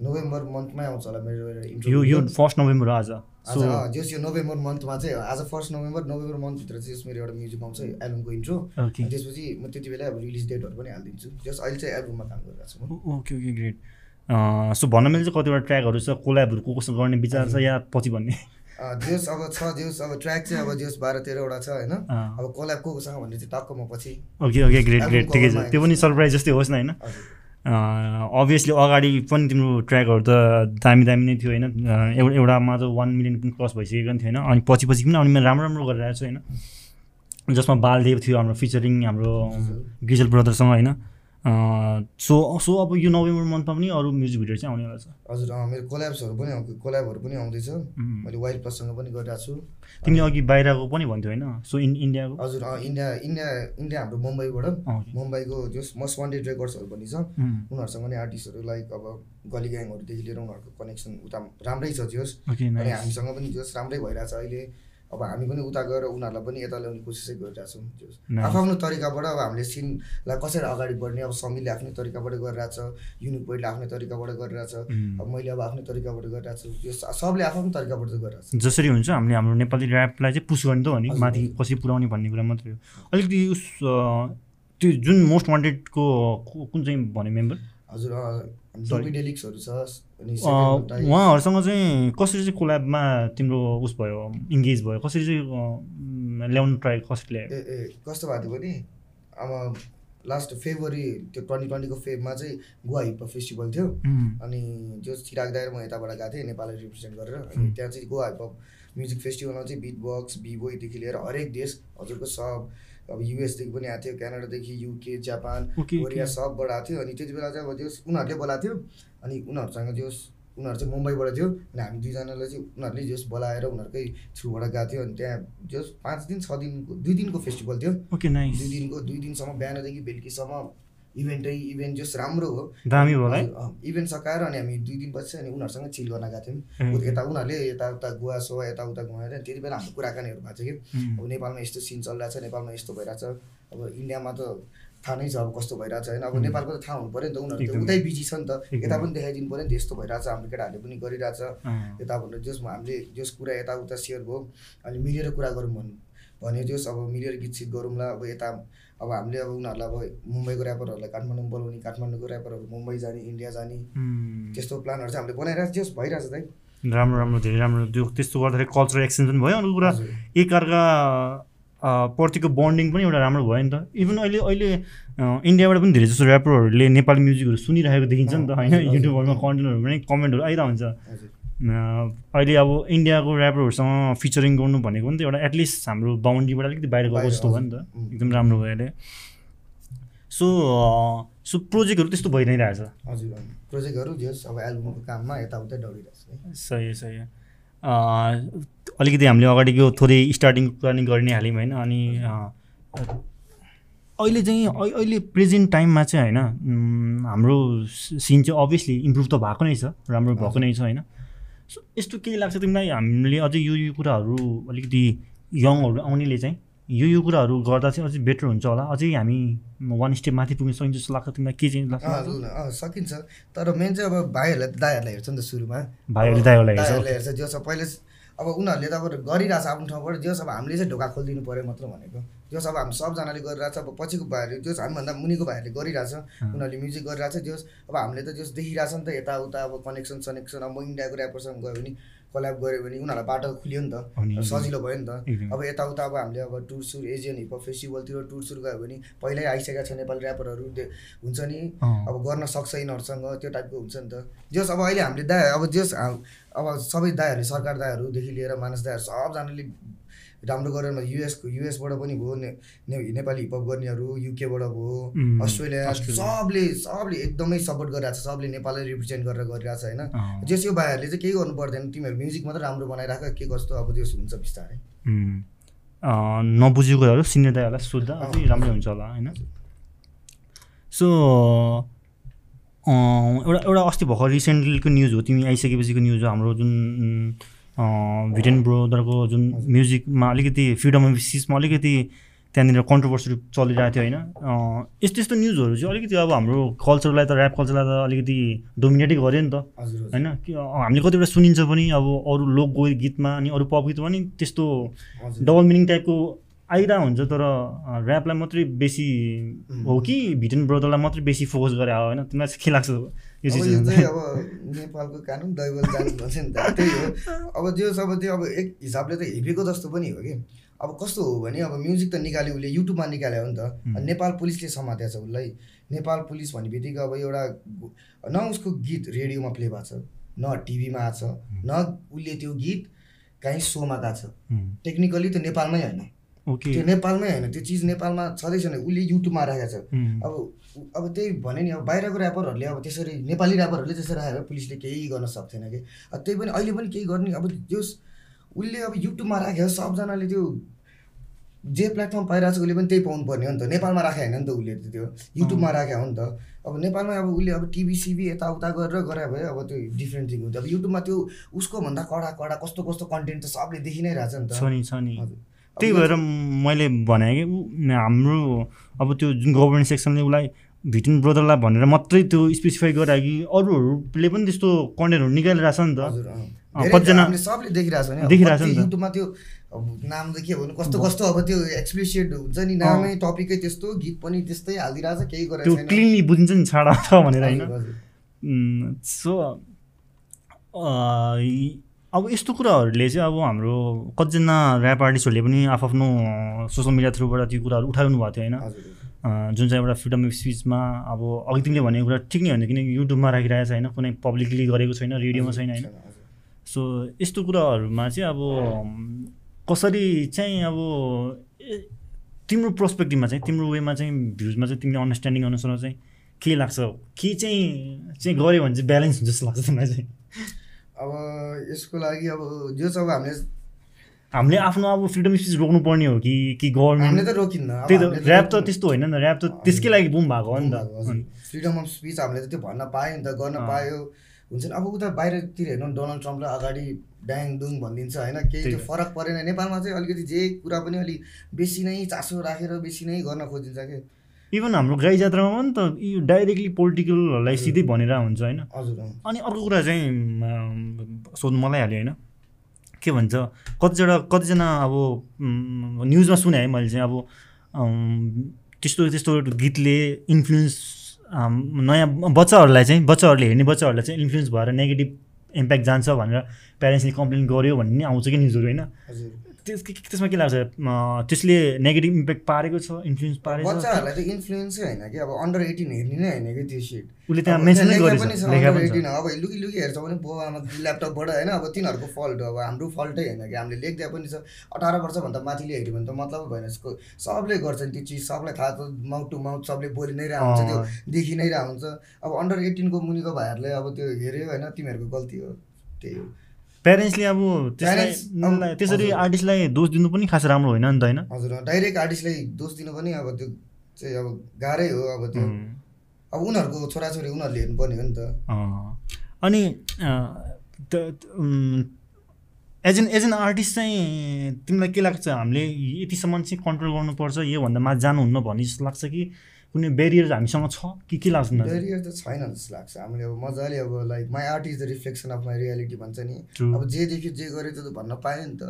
नोभेम्बर मन्थमै आउँछ होला मेरो यो यो। फर्स्ट नोभेम्बर आज। जस यो नोभेम्बर मन्थमा चाहिँ आज फर्स्ट नोभेम्बर नोभेम्बर मन्थभित्र चाहिँ जस मेरो एउटा म्युजिक आउँछ एल्बमको इन्ट्रो त्यसपछि म त्यति बेला अब रिलिज डेटहरू पनि हालिदिन्छु। जस अहिले चाहिँ एल्बममा काम गरिरहेको छु ओके ओके ग्रेट सो भन्न मिल्छ कतिवटा ट्र्याकहरू छ कोल्याबहरू को कोसँग गर्ने विचार छ या पछि भन्ने? जस अब छ जस अब ट्र्याक चाहिँ अब जस बाह्र तेह्रवटा छ होइन। अब कोल्याब को कोसँग भन्ने चाहिँ टक्क म पछि ओके ओके ग्रेट ग्रेट ठिकै छ। त्यो पनि सरप्राइज जस्तै होस् न होइन? अभियसली अगाडि पनि तिम्रो ट्र्याकहरू त दामी दामी नै थियो होइन? एउटा एउटामा त वान मिलियन पनि क्रस भइसकेको पनि थियो होइन अनि पछि पछि पनि अनि मैले राम्रो राम्रो गरिरहेको छु होइन? जसमा बालदेव थियो हाम्रो फिचरिङ हाम्रो गिजल ब्रदरसँग होइन? सो सो अब यो नोभेम्बर मन्थमा पनि अरू म्युजिक भिडियो चाहिँ आउनेवाला छ हजुर मेरो कोल्याब्सहरू पनि कोल्याबहरू पनि आउँदैछ. मैले वाइल्ड प्लससँग पनि गरिरहेको छु। तिमीले अघि बाहिरको पनि भन्थ्यो होइन? सो इन इन्डियाको? हजुर इन्डिया इन्डिया इन्डिया हाम्रो मुम्बईबाट। मुम्बईको जस मस्ट वान्टेड रेकर्ड्सहरू भन्ने छ। उनीहरूसँग पनि आर्टिस्टहरू लाइक अब गली ग्याङहरूदेखि लिएर उनीहरूको कनेक्सन उता राम्रै छ जोस्। अनि हामीसँग पनि जोस् राम्रै भइरहेछ अहिले। अब हामी पनि उता गएर उनीहरूलाई पनि यता ल्याउने कोसिसै गरिरहेछौँ. आफ्नो तरिकाबाट अब हामीले सिनलाई कसरी अगाडि बढ्ने अब समीले आफ्नै तरिकाबाट गरिरहेछ युनिक पोइन्टले आफ्नै तरिकाबाट गरिरहेछ उम्. अब मैले अब आफ्नै तरिकाबाट गरिरहेको छु यो स- सबले आफ्नो तरिकाबाट चाहिँ गरिरहेको छ जसरी हुन्छ हामीले हाम्रो नेपाली ऱ्यापलाई चाहिँ पुस गर्ने त हो नि माथि। कसरी पुऱ्याउने भन्ने कुरा मात्रै हो अलिकति उस त्यो जुन मोस्ट वान्टेडको कुन चाहिँ भने मेम्बर हजुर उहाँहरूसँग चाहिँ कसरी चाहिँ कोल्याबमा तिम्रो उस भयो इङ्गेज भयो? कसरी चाहिँ ल्याउनु ट्राई कसरी ल्यायो ए ए कस्तो भएको थियो भने अब लास्ट फेब्रुअरी त्यो ट्वेन्टी ट्वेन्टीको फेबमा चाहिँ गोवा हिप फेस्टिभल थियो। अनि जो चिराग दाएर म यताबाट गएको थिएँ नेपाललाई रिप्रेजेन्ट गरेर। अनि त्यहाँ चाहिँ गोवा हिप म्युजिक फेस्टिभलमा चाहिँ बिट बक्स बिबोईदेखि लिएर हरेक देश हजुरको सब अब युएसदेखि पनि आएको थियो क्यानाडादेखि युके जापान कोरिया। सबबाट आएको थियो। अनि त्यति बेला चाहिँ अब त्यो उनीहरूले बोलाएको थियो। अनि उनीहरूसँग जो उनीहरू चाहिँ मुम्बईबाट थियो। अनि हामी दुईजनालाई चाहिँ उनीहरूले जस बोलाएर उनीहरूकै थ्रुबाट गएको थियो। अनि त्यहाँ जस पाँच दिन छ दिनको दुई दिनको फेस्टिभल थियो। दुई दिनको दुई दिनसम्म बिहानदेखि बेलुकीसम्म इभेन्टै इभेन्ट जस राम्रो हो। दामी भयो है? इभेन्ट सकाएर अनि हामी दुई दिनपछि अनि उनीहरूसँग चिल गर्न गएको थियौँ। यता उनीहरूले यताउता गोवा सोवा यताउता घुमाएर त्यति बेला हाम्रो कुराकानीहरू भएको छ कि। अब नेपालमा यस्तो सिन चलिरहेको छ नेपालमा यस्तो भइरहेछ अब इन्डियामा त थाहा नै छ अब कस्तो भइरहेछ होइन? अब. नेपालको त थाहा हुनु पऱ्यो नि त उनीहरू त। उतै बिजी छ नि त। यता पनि देखाइदिनु पऱ्यो नि त यस्तो भइरहेछ हाम्रो केटाहरूले पनि गरिरहेछ। यता भनेर जस हामीले जस कुरा यताउता सेयर भयो अनि मिलेर कुरा गरौँ भन्नु। भन्यो जस अब मिलेर गीत सित गरौँला अब यता अब हामीले अब उनीहरूलाई अब मुम्बईको ऱ्यापरहरूलाई काठमाडौँ बोलाउने काठमाडौँको ऱ्यापरहरू मुम्बई जाने इन्डिया जाने त्यस्तो प्लानहरू चाहिँ हामीले बनाइरहेको जस भइरहेछ दाइ राम्रो राम्रो धेरै राम्रो त्यो त्यस्तो गर्दाखेरि कल्चरल एक्सचेन्ज पनि भयो अर्को कुरा। एकअर्का प्रतिको बन्डिङ पनि एउटा राम्रो भयो नि त। इभन अहिले अहिले इन्डियाबाट पनि धेरै जस्तो ऱ्यापरहरूले नेपाली म्युजिकहरू सुनिरहेको देखिन्छ नि त होइन। युट्युबहरूमा कन्टेन्टहरू पनि कमेन्टहरू आइरहेको हुन्छ हजुर। अ, अहिले अब इन्डियाको ऱ्यापरहरूसँग फिचरिङ गर्नु भनेको पनि त एउटा एटलिस्ट हाम्रो बााउन्ड्रीबाट अलिकति बाहिर गएको जस्तो भयो नि त. एकदम राम्रो भयो अहिले। सो सो प्रोजेक्टहरू त्यस्तो भइ नै रहेछ। हजुर। प्रोजेक्टहरू अब एल्बमको काममा यताउता दौडिरहेको छ है सही सही अलिकति हामीले अगाडिको थोरै स्टार्टिङको कुरा नि गरि नै हाल्यौँ होइन अनि अहिले चाहिँ अहि- अहिले प्रेजेन्ट टाइममा चाहिँ होइन हाम्रो सिन चाहिँ अभियसली इम्प्रुभ त भएको नै छ राम्रो भएको नै छ होइन। यस्तो केही लाग्छ तिमीलाई? हामीले अझै यो यो कुराहरू अलिकति यङहरू आउनेले चाहिँ यो यो कुराहरू गर्दा चाहिँ अझै बेटर हुन्छ होला। अझै हामी वान स्टेप माथि पुग्न सकिन्छ जस्तो लाग्छ तिमीलाई। के चाहिँ लाग्छ? सकिन्छ। तर मेन चाहिँ अब भाइहरूलाई दाइहरूलाई हेर्छ नि त सुरुमा। भाइहरूले। दाइहरूले हेर्छ। जो छ पहिले अब उनीहरूले त अब गरिरहेछ आफ्नो ठाउँबाट जस अब हामीले चाहिँ ढोका खोलिदिनु पऱ्यो मात्र भनेको। जस अब हामी सबजनाले गरिरहेछ अब पछिको भाइहरूले जस हामीभन्दा मुनिको भाइहरूले गरिरहेछ उनीहरूले म्युजिक गरिरहेछ जस अब हामीले त जस देखिरहेछ नि त यताउता अब कनेक्सन सनेक्सन अब म इन्डियाको ऱ्यापरसँग गयो भने कल्याब गऱ्यो भने उनीहरूलाई बाटो खुल्यो नि त सजिलो भयो नि त। अब यताउता अब हामीले अब टुर सुर एजियन हिप फेस्टिभलतिर टुर सुर गयो भने पहिल्यै आइसकेका छ नेपाली ऱ्यापरहरू दे- हुन्छ नि। अब गर्न सक्छ यिनीहरूसँग त्यो टाइपको हुन्छ नि त जस अब अहिले हामीले दाइ अब जस अब सबै दाइहरूले सरकार दाइहरूदेखि लिएर मानस दाइहरू सबजनाले राम्रो गरेर युएसको युएसबाट पनि भयो ने, ने, नेपाली हिपहप गर्नेहरू युकेबाट भयो अस्ट्रेलिया। सबले सबले एकदमै सपोर्ट गरिरहेको छ सबले नेपाललाई रिप्रेजेन्ट गरेर गरिरहेको छ होइन। जस यो भाइहरूले चाहिँ केही गर्नु पर्दैन तिमीहरू म्युजिक मात्रै राम्रो बनाइराख के कस्तो अब त्यो हुन्छ बिस्तारै उम्, अ, नबुझेको कुराहरू सिनियर दाइहरूलाई सोद्धा अझै। राम्रै हुन्छ होला होइन सो एउटा एउटा अस्ति भर्खर रिसेन्टलीको न्युज हो तिमी आइसकेपछिको न्युज हो हाम्रो जुन भिटेन ब्रोदरको जुन म्युजिकमा अलिकति फ्रिडम अफ स्पिचमा अलिकति त्यहाँनिर कन्ट्रोभर्सी चलिरहेको थियो होइन। यस्तो यस्तो न्युजहरू चाहिँ अलिकति अब हाम्रो कल्चरलाई त ऱ्याप कल्चरलाई त अलिकति डोमिनेटै गर्यो नि त। होइन हामीले कतिवटा सुनिन्छ पनि अब अरू लोक गीतमा अनि अरू पप गीतमा नि त्यस्तो डबल मिनिङ टाइपको आइरहेको हुन्छ तर ऱ्यापलाई मात्रै बेसी हो कि भिटन ब्रदरलाई मात्रै बेसी फोकस गरे हो होइन? तिमीलाई चाहिँ के लाग्छ? यो चाहिँ अब नेपालको कानुन दैवल जानु भन्छ नि त। त्यही हो। अब त्यो अब त्यो अब एक हिसाबले त हेपेको जस्तो पनि हो कि। अब कस्तो हो भने अब म्युजिक त निकाल्यो उसले युट्युबमा निकाल्यो हो नि त। नेपाल पुलिसले समातेको छ उसलाई। नेपाल पुलिस भन्ने बित्तिकै अब एउटा न उसको गीत रेडियोमा प्ले भएको छ न टिभीमा आएको छ न उसले त्यो गीत काहीँ सोमा गएको छ। टेक्निकली त नेपालमै होइन। त्यो नेपालमै होइन। त्यो चिज नेपालमा छँदैछ नि उसले युट्युबमा राखेको छ। अब अब त्यही भने नि अब बाहिरको ऱ्यापरहरूले अब त्यसरी नेपाली ऱ्यापरहरूले त्यसरी राखेर पुलिसले केही गर्न सक्थेन कि। अब त्यही पनि अहिले पनि केही गर्ने अब त्यो उसले अब युट्युबमा राख्यो सबजनाले त्यो जे प्लेटफर्म पाइरहेको छ उसले पनि त्यही पाउनु पर्ने हो नि त। नेपालमा राखे होइन नि त उसले त त्यो युट्युबमा राखे हो नि त। अब नेपालमा अब उसले अब टिभी सिभी यताउता गरेर गरे भए अब त्यो डिफ्रेन्ट थिङ हुन्छ। अब युट्युबमा त्यो उसको भन्दा कडा कडा कस्तो कस्तो कन्टेन्ट त सबले देखि नै रहेछ नि त। छ छ त्यही भएर मैले भने कि हाम्रो अब त्यो जुन गभर्मेन्ट सेक्सनले उसलाई भिटन ब्रदरलाई भनेर मात्रै त्यो स्पेसिफाई गरायो कि अरूहरूले पनि त्यस्तो कन्टेन्टहरू निकालिरहेछ नि त। कतिजना- सबले देखिरहेको छ त। युट्युबमा त्यो नाम देखियो भने कस्तो कस्तो अब त्यो एक्सप्लिसिएट हुन्छ नि नामै टपिकै त्यस्तो गीत पनि त्यस्तै हालिदिरहेछ केही त्यो गरेको छैन। क्लिनली बुझिन्छ नि छाडा छ भनेर होइन। सो अब यस्तो कुराहरूले चाहिँ अब हाम्रो कतिजना ऱ्याप आर्टिस्टहरूले पनि आफ्नो सोसियल मिडिया थ्रुबाट त्यो कुराहरू उठाउनु भएको थियो होइन? जुन चाहिँ एउटा फ्रिडम अफ स्पिचमा अब अघि तिमीले भनेको कुरा ठिक नै होइन किनकि युट्युबमा राखिरहेको छ होइन कुनै पब्लिकली गरेको छैन रेडियोमा छैन होइन? सो यस्तो कुराहरूमा चाहिँ अब कसरी चाहिँ अब तिम्रो पर्सपेक्टिभमा चाहिँ तिम्रो वेमा चाहिँ भ्युजमा चाहिँ तिमीले अन्डरस्ट्यान्डिङ अनुसार चाहिँ के लाग्छ? के चाहिँ चाहिँ गऱ्यो भने चाहिँ ब्यालेन्स हुन्छ जस्तो लाग्छ तिमीलाई चाहिँ। अब यसको लागि अब जो छ अब हामीले हामीले आफ्नो अब फ्रिडम स्पिच रोक्नुपर्ने हो कि कि हामीले गभर्मेन्ट त रोकिन्न त्यही त ऱ्याप त त्यस्तो होइन नि त ऱ्याप त त्यसकै लागि बुम भएको हो नि त। फ्रिडम अफ स्पिच हामीले त त्यो भन्न पायो नि त गर्न। पायो। हुन्छ नि अब उता बाहिरतिर हेर्नु डोनाल्ड ट्रम्पलाई अगाडि ड्याङ दुङ भनिदिन्छ होइन केही त्यो त। फरक परेन। नेपालमा चाहिँ अलिकति जे कुरा पनि अलिक बेसी नै चासो राखेर बेसी नै गर्न खोजिन्छ कि? इभन हाम्रो गाई जात्रामा पनि त यो डाइरेक्टली पोलिटिकलहरूलाई सिधै भनेर हुन्छ होइन। अनि अर्को कुरा चाहिँ सोध्नु मलाई हाल्यो होइन। के भन्छ कतिजना कतिजना अब न्युजमा सुने है मैले चाहिँ अब त्यस्तो त्यस्तो गीतले इन्फ्लुएन्स नयाँ बच्चाहरूलाई चाहिँ बच्चाहरूले हेर्ने बच्चाहरूलाई चाहिँ इन्फ्लुएन्स भएर नेगेटिभ इम्प्याक्ट जान्छ भनेर प्यारेन्ट्सले कम्प्लेन गर्यो भन्ने आउँछ कि न्युजहरू होइन। त्यसमा के लाग्छ? त्यसले नेगेटिभ इम्प्याक्ट पारेको छ इन्फ्लुएन्स पारेको छ? बच्चाहरूलाई त इन्फ्लुएन्सै होइन कि? अब अन्डर एटिन हेर्ने नै होइन कि त्यो सिट उसले त्यहाँ मेन्सनै पनि छ अन्डर पनि एटिन अब लुकी लुकी हेर्छ भने बुवा आमा ल्यापटपबाट होइन अब तिनीहरूको फल्ट हो। अब हाम्रो फल्टै होइन कि? हामीले लेख्दा पनि छ। अठार वर्षभन्दा माथिले हेऱ्यो भने त मतलब भएन यसको। सबले गर्छन् त्यो चिज। सबलाई थाहा छ माउथ टु माउथ सबले बोलि नै रहेको हुन्छ त्यो। देखि नै रहेको हुन्छ। अब अन्डर एटिनको मुनिको भाइहरूले अब त्यो हेऱ्यो होइन तिमीहरूको गल्ती हो। त्यही हो। प्यारेन्ट्सले अब त्यसलाई त्यसरी। आर्टिस्टलाई दोष दिनु पनि खास राम्रो होइन नि त होइन हजुर डाइरेक्ट आर्टिस्टलाई दोष दिनु पनि अब त्यो चाहिँ अब गाह्रै हो अब त्यो अब उनीहरूको छोराछोरी उनीहरूले हेर्नुपर्ने हो नि त। अनि as an as an artist चाहिँ तिमीलाई के लाग्छ हामीले यतिसम्म चाहिँ कन्ट्रोल गर्नुपर्छ योभन्दा माथि जानुहुन्न भन्ने जस्तो लाग्छ कि कुनै बेरियर हामीसँग छ? कि के लाग्छ? ब्यारियर त छैन जस्तो लाग्छ। हामीले अब मजाले अब like my art is the reflection of my reality भन्छ नि. अब जे देख्यो जे गर्यो त्यो त भन्न पायो नि त।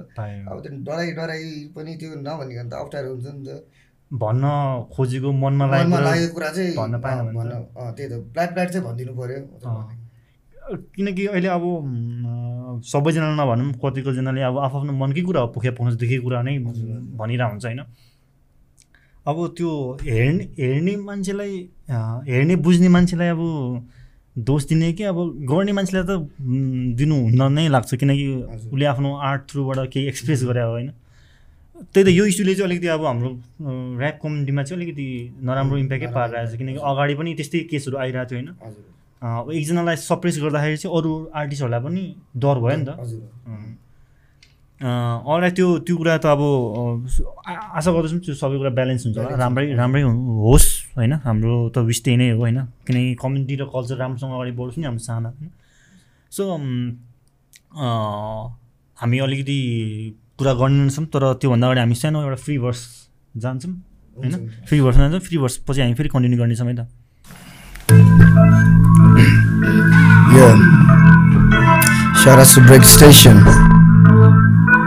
अब त्यो डराइ डराइ पनि त्यो नभनिकन त अप्ठ्यारो हुन्छ नि त। भन्न खोजेको मनमा लागेको कुरा चाहिँ भन्न पाएन भन्न त्यही त। प्लाट प्लाट चाहिँ भनिदिनु पऱ्यो। किनकि अहिले अब उम्, सबैजनालाई नभनौँ कतिकोजनाले अब आफ्नो मनकै कुरा हो पोखे पोख्न देखेको कुरा नै भनिरहेको हुन्छ होइन? अब त्यो हेर्ने हेर्ने मान्छेलाई हेर्ने बुझ्ने मान्छेलाई अब दोष दिने कि? अब गर्ने मान्छेलाई त उम्, दिनुहुन्न नै लाग्छ किनकि। उसले आफ्नो आर्ट थ्रुबाट केही एक्सप्रेस गरे हो होइन? त्यही त यो इस्युले चाहिँ अलिकति अब हाम्रो ऱ्याप कम्युनिटीमा चाहिँ अलिकति नराम्रो इम्प्याक्टै पारिरहेको छ किनकि अगाडि पनि त्यस्तै केसहरू आइरहेको थियो होइन? एकजनालाई सप्रेस गर्दाखेरि चाहिँ अरू आर्टिस्टहरूलाई पनि डर भयो नि त। अरूलाई त्यो त्यो कुरा त अब आशा गर्दछौँ त्यो सबै कुरा ब्यालेन्स हुन्छ होला। राम्रै राम्रै हु- होस् होइन? हाम्रो त विष त्यही नै हो होइन? किनकि कम्युनिटी र कल्चर राम्रोसँग अगाडि बढोस् नि हाम्रो चाहना होइन? सो हामी अलिकति कुरा गर्नेछौँ तर त्योभन्दा अगाडि हामी सानो एउटा फ्री भर्स जान्छौँ होइन। फ्री भर्स जान्छौँ फ्री भर्स पछि हामी फेरि कन्टिन्यू गर्नेछौँ है त? Yeah. Shout out to Break Station.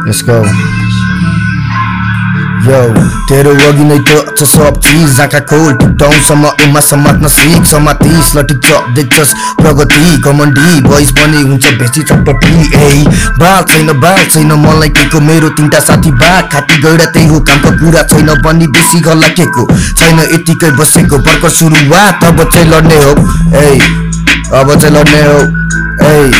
Let's go. Yo, तेरो अघि नै त छ सब चिज आँखा खोल टुटाउँसम्म उमा समात्न सिक समातिस लटिक देख्छस् प्रगति कमण्डी भोइस पनि हुन्छ बेसी चटपटी ए बाल छैन बाल छैन मलाई केको मेरो तिनवटा साथी बा खाती गैडा त्यही हो कामको कुरा छैन पनि बेसी गल्ला केको छैन यतिकै बसेको भर्खर सुरुवात अब चाहिँ लड्ने हो ए अब चाहिँ लड्ने हो ए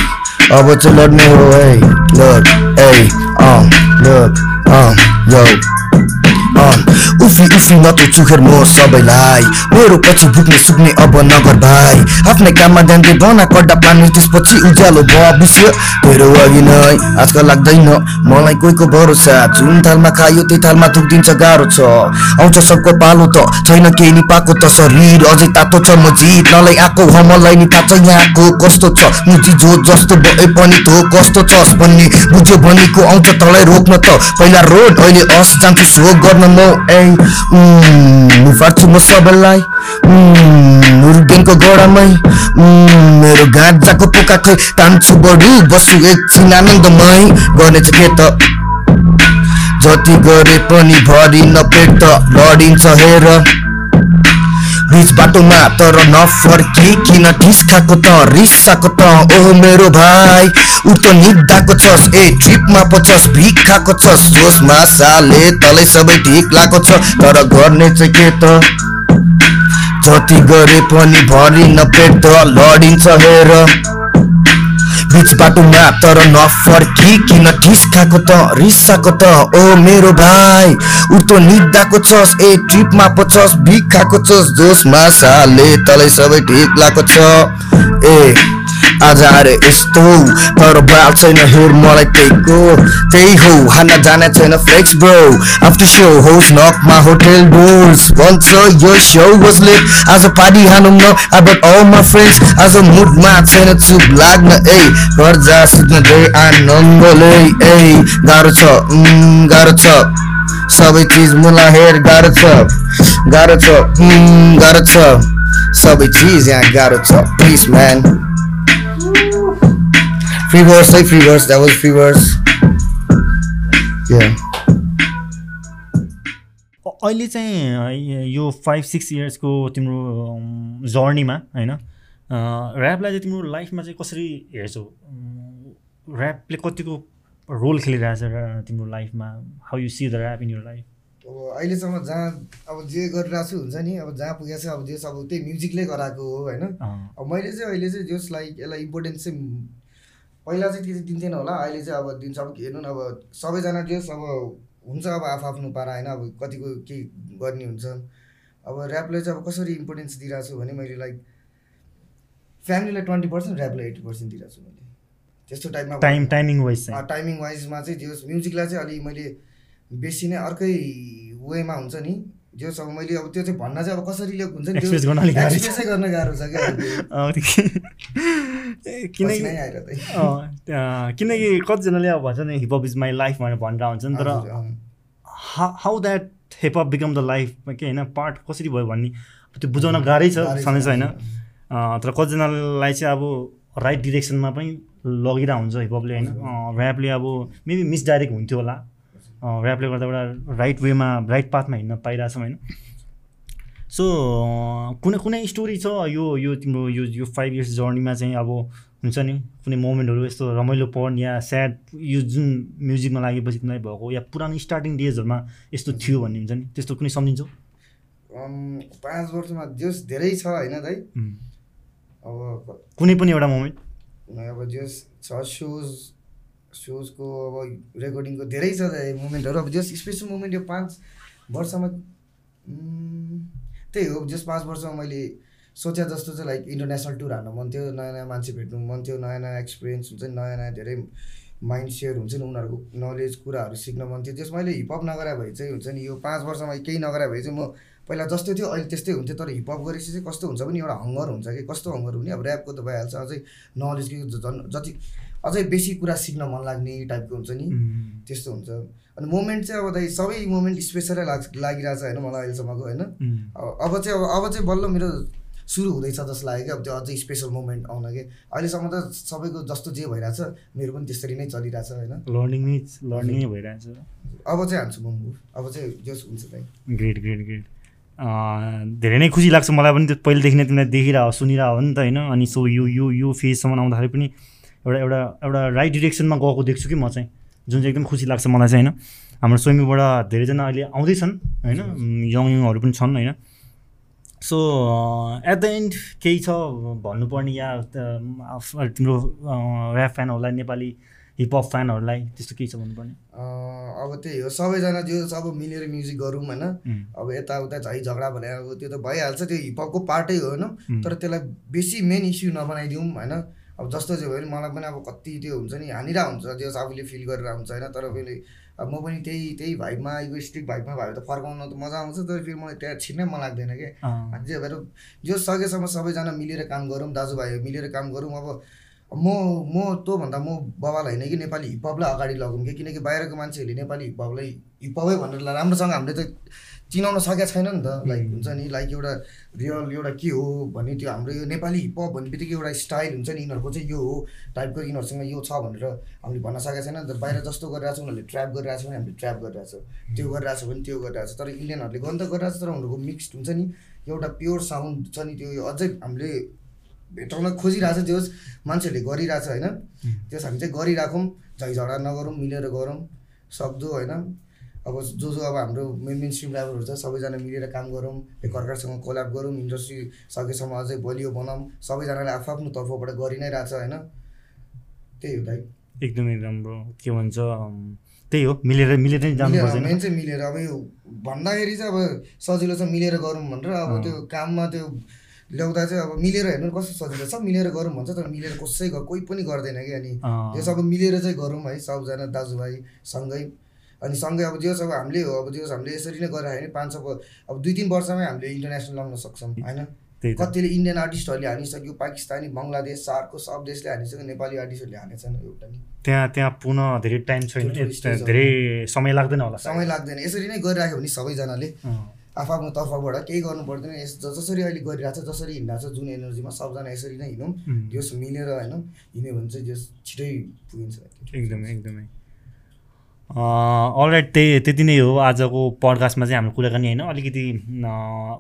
Oh, but you look me away. Look, hey, um, look, um, yo. उफ्री उफ्री नतो चुखेर म सबैलाई मेरो पछि भुक्ने सुक्ने अब नगर भाइ आफ्नै काममा ध्यान दे बना कडा पानी त्यसपछि उज्यालो भविष्य तेरो अघि नै आजकल लाग्दैन मलाई कोहीको भरोसा जुन थालमा खायो त्यही थालमा थुकिदिन्छ गाह्रो छ आउँछ सबको पालो त छैन केही नि पाएको त शरीर अझै तातो छ म जित नलाई आएको हो मलाई नि थाहा यहाँको कस्तो छ मुजी जो जस्तो भए पनि थो कस्तो छस् भन्ने बुझ्यो भनेको आउँछ तँलाई रोक्न त पहिला रोड अहिले अस जान्छु सो गर्न म ए फाट्छु म सबैलाई उम्, उर्गेनको गोडामै मेरो गाजाको पोका खै तान्छु बढी बस्छु एकछिन आनन्दमै गर्नेछ के त जति गरे पनि भरि नपेट त लडिन्छ हेर बिच बाटोमा तर नफर्किकन ठिस खाएको त रिसाएको त। ओहो मेरो भाइ ऊ त निदाएको छस् ए ट्रिपमा पछस् भिख खाएको छस्। जोसमा साले तलै सबै ठिक लागेको छ तर गर्ने चाहिँ के त? जति गरे पनि भरिन पेट त लडिन्छ हेर। बिच बाटोमा तर नफर्किकन ठिस खाएको त रिसाएको त? ओ मेरो भाइ उतो निदाको छस् ए ट्रिपमा पो छस् भिख खाएको छस् जोसमा साले तलै सबै ठिक लागेको छ। ए आज आएर यस्तो तर बाल छैन हेर मलाई त्यहीको त्यही हो हान्न जाने छैन फ्लेक्स ब्रो आफ्टर सो होस् नकमा होटेल डोर्स भन्छ यो सो लेट आज पार्टी हानौँ न अबाउट अल माई फ्रेन्ड्स आज मुडमा छैन चुप लाग्न ए घर जा सुत्न दे आनन्दले ए गाह्रो छ गाह्रो छ सबै चिज मलाई हेर गाह्रो छ गाह्रो छ गाह्रो छ सबै चिज यहाँ गाह्रो छ please man Free verse, like free verse. That was free verse. Yeah. अहिले चाहिँ यो फाइभ सिक्स इयर्सको तिम्रो जर्नीमा होइन ऱ्यापलाई चाहिँ तिम्रो लाइफमा चाहिँ कसरी हेर्छौ ऱ्यापले कतिको रोल खेलिरहेछ र तिम्रो लाइफमा how you see the rap in your life अब अहिलेसम्म जहाँ अब जे गरिरहेको छु हुन्छ नि अब जहाँ पुगेको छ अब जे अब त्यही म्युजिकले गराएको हो होइन अब मैले चाहिँ अहिले चाहिँ जस लाइक यसलाई इम्पोर्टेन्स चाहिँ पहिला चाहिँ त्यति दिन्थेन होला अहिले चाहिँ अब दिन्छ अब हेर्नु न अब सबैजना जस अब हुन्छ अब आफ आफ्नो पारा होइन? अब कतिको के गर्ने हुन्छ? अब ऱ्यापलाई चाहिँ अब कसरी इम्पोर्टेन्स दिइरहेको छु भने मैले लाइक फ्यामिलीलाई ट्वेन्टी पर्सेन्ट ऱ्यापलाई एट्टी पर्सेन्ट दिइरहेको छु मैले। त्यस्तो टाइपमा टाइम टाइमिङ वाइज टाइमिङ वाइजमा चाहिँ जो म्युजिकलाई चाहिँ अलि मैले बेसी नै अर्कै वेमा हुन्छ नि। जो अब मैले अब त्यो चाहिँ भन्न चाहिँ अब कसरी ल्याएको हुन्छ नि गर्न अलिक गाह्रो छ। express-ऐ गर्न गाह्रो छ क्या। किनकि किनकि कतिजनाले अब भन्छ नि हिपहप इज माई लाइफ भनेर भनेर हुन्छ नि तर। How that hip hop become the life के होइन पार्ट कसरी भयो भन्ने त्यो बुझाउन गाह्रै छ छ, सधैँ होइन तर कतिजनालाई चाहिँ अब राइट डिरेक्सनमा पनि लगिरहेको हुन्छ हिपहपले होइन। ऱ्यापले अब मेबी मिसडाइरेक्ट हुन्थ्यो होला। ऱ्यापले गर्दा एउटा राइट वेमा राइट पाथमा हिँड्न पाइरहेछौँ होइन। सो कुनै कुनै स्टोरी छ यो यो तिम्रो यो यो फाइभ इयर्स जर्नीमा चाहिँ अब हुन्छ नि कुनै मोमेन्टहरू यस्तो रमाइलो पर्न या स्याड यो जुन म्युजिकमा लागेपछि तिमीलाई भएको या पुरानो स्टार्टिङ डेजहरूमा यस्तो थियो भन्ने हुन्छ नि त्यस्तो कुनै सम्झिन्छौ? पाँच वर्षमा जस धेरै छ होइन दाइ. अब कुनै पनि एउटा मोमेन्ट अब जस छ सोज सोजको अब रेकर्डिङको धेरै छ मुमेन्टहरू। अब जस स्पेसल मुमेन्ट यो पाँच वर्षमा त्यही हो। जस पाँच वर्षमा मैले सोचे जस्तो चाहिँ लाइक इन्टरनेसनल टुर हान्नु मन थियो। नयाँ नयाँ मान्छे भेट्नु मन थियो। नयाँ नयाँ एक्सपिरियन्स हुन्छ नि नयाँ नयाँ धेरै माइन्ड सेयर हुन्छ नि उनीहरूको नलेज कुराहरू सिक्न मन थियो। जस मैले हिपहप नगरे भए चाहिँ हुन्छ नि यो पाँच वर्षमा केही नगरे भए चाहिँ म पहिला जस्तै थियो अहिले त्यस्तै हुन्थ्यो। तर हिपहप गरेपछि चाहिँ कस्तो हुन्छ भने एउटा हङ्गर हुन्छ कि कस्तो हङ्गर हुने? अब ऱ्यापको त भइहाल्छ अझै नलेज के झन् जति अझै बेसी कुरा सिक्न मन लाग्ने टाइपको हुन्छ नि। त्यस्तो हुन्छ। अनि मोमेन्ट चाहिँ अब दाइ सबै मोमेन्ट स्पेसलै लाग लागिरहेछ होइन मलाई अहिलेसम्मको होइन। अब चाहिँ अब अब चाहिँ बल्ल मेरो सुरु हुँदैछ जस्तो लाग्यो कि अब त्यो अझै स्पेसल मोमेन्ट आउन कि अहिलेसम्म त सबैको जस्तो जे भइरहेछ मेरो पनि त्यसरी नै चलिरहेछ होइन। लर्निङ नै लर्निङ नै भइरहेछ। अब चाहिँ हान्छु म मुभ अब चाहिँ जस हुन्छ दाइ। ग्रेट ग्रेट ग्रेट धेरै नै खुसी लाग्छ मलाई पनि त्यो पहिलेदेखि नै तिमीलाई देखिरह सुनिरह हो नि त होइन। अनि सो यो यो यो फेजसम्म आउँदाखेरि पनि एउटा एउटा एउटा राइट डिरेक्सनमा गएको देख्छु कि म चाहिँ। जुन चाहिँ एकदम खुसी लाग्छ मलाई चाहिँ होइन? हाम्रो स्वयम्बाट धेरैजना अहिले आउँदैछन् होइन? यङ यङहरू पनि छन् होइन? सो एट द एन्ड केही छ भन्नुपर्ने या तिम्रो ऱ्याप फ्यानहरूलाई नेपाली हिपहप फ्यानहरूलाई त्यस्तो केही छ भन्नुपर्ने? अब त्यही हो। सबैजना जो अब मिलेर म्युजिक गरौँ होइन? अब यताउता झै झगडा भने अब त्यो त भइहाल्छ त्यो हिपहपको पार्टै हो होइन? तर त्यसलाई बेसी मेन इस्यु नबनाइदिउँ होइन? अब जस्तो चाहिँ भयो नि मलाई पनि अब कति त्यो हुन्छ नि हानिरहेको हुन्छ त्यो आफूले फिल गरेर हुन्छ होइन तर फेरि अब म पनि त्यही त्यही भाइबमा इगोइस्टिक भाइबमा भयो त फर्काउन त मजा आउँछ तर फेरि मलाई त्यहाँ छिर्नै मन लाग्दैन कि। जे भएर जो सकेसम्म सबैजना मिलेर काम गरौँ दाजुभाइ मिलेर काम गरौँ अब म म तँभन्दा म बबाल होइन कि नेपाली हिपहपलाई अगाडि लगाउँ कि किनकि बाहिरको मान्छेहरूले नेपाली हिपहपलाई हिपहपै भनेर राम्रोसँग हामीले त चिनाउन सकेको छैन नि त। लाइक हुन्छ नि लाइक एउटा रियल एउटा के हो भन्ने त्यो हाम्रो यो नेपाली हिपहप भन्ने बित्तिकै एउटा स्टाइल हुन्छ नि यिनीहरूको चाहिँ यो हो टाइपको यिनीहरूसँग यो छ भनेर हामीले भन्न सकेको छैन नि त। बाहिर जस्तो गरिरहेको छ उनीहरूले ट्र्याप गरिरहेको छ भने हामीले ट्र्याप गरिरहेको छ त्यो गरिरहेको छ भने त्यो गरिरहेको छ तर इन्डियनहरूले गर्नु त गरिरहेको छ तर उनीहरूको मिक्स्ड हुन्छ नि एउटा प्योर साउन्ड छ नि त्यो अझै हामीले भेटाउन खोजिरहेको छ त्यो मान्छेहरूले गरिरहेछ होइन? त्यस हामी चाहिँ गरिराखौँ झैझगडा नगरौँ मिलेर गरौँ सक्दो होइन? अब जो जो अब हाम्रो मेन मेन स्ट्रिम ड्राइभरहरू छ सबैजना मिलेर काम गरौँ एकअर्कासँग कोल्याब गरौँ इन्डस्ट्री सकेसम्म अझै बलियो बनाऊँ सबैजनाले आफू आफ्नो तर्फबाट गरि नै रहेछ होइन? त्यही हो दाइ एकदमै राम्रो। के भन्छ त्यही हो मिलेर मिलेर नै मेन चाहिँ मिलेर। अब यो भन्दाखेरि चाहिँ अब सजिलो छ मिलेर गरौँ भनेर। अब। त्यो काममा त्यो ल्याउँदा चाहिँ अब मिलेर हेर्नु कस्तो सजिलो छ। मिलेर गरौँ भन्छ तर मिलेर कसै कोही पनि गर्दैन कि अनि। त्यो सब मिलेर चाहिँ गरौँ है सबजना दाजुभाइ सँगै। अनि सँगै अब जे अब हामीले हो अब होस् हामीले यसरी नै गरायो भने पाँच ब- अब दुई तिन वर्षमै हामीले इन्टरनेसनल लाउन सक्छौँ होइन? कतिले इन्डियन आर्टिस्टहरूले हानिसक्यो पाकिस्तानी बङ्गलादेश सार्कको सब देशले हानिसक्यो नेपाली आर्टिस्टहरूले हानेछन् एउटा नि। त्यहाँ त्यहाँ पुनः धेरै टाइम छैन। धेरै समय लाग्दैन होला। समय लाग्दैन। यसरी नै गरिराख्यो भने सबैजनाले। आफ्नो तर्फबाट केही गर्नु पर्दैन। यस जसरी अहिले गरिरहेको छ जसरी हिँडिरहेको छ जुन एनर्जीमा सबजना यसरी नै हिँडौँ जस मिलेर होइन हिँड्यो भने चाहिँ जस छिटै पुगिन्छ। एकदमै एकदमै। अलराइट त्यही त्यति नै हो। आजको पडकास्टमा चाहिँ हाम्रो कुराकानी होइन। अलिकति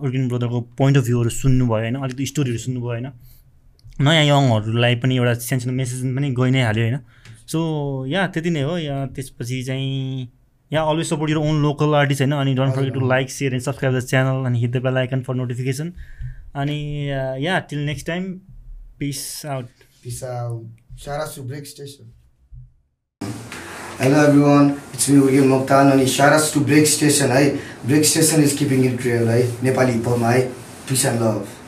उर्किन ब्रदरको पोइन्ट अफ भ्यूहरू सुन्नुभयो होइन। अलिकति स्टोरीहरू सुन्नुभयो होइन। नयाँ यङहरूलाई पनि एउटा सानसानो मेसेज पनि गइ नै हाल्यो होइन। सो या त्यति नै हो। या त्यसपछि चाहिँ या always support your own local artist होइन। अनि don't forget to like share and subscribe the channel अनि hit the bell icon for notification अनि या till next time peace out. Shout out to Break Station. Hello everyone, it's me Urgil Mokhtar अनि out to Break Station है Break Station is keeping it real है नेपाली हिपहपमा है Peace and love.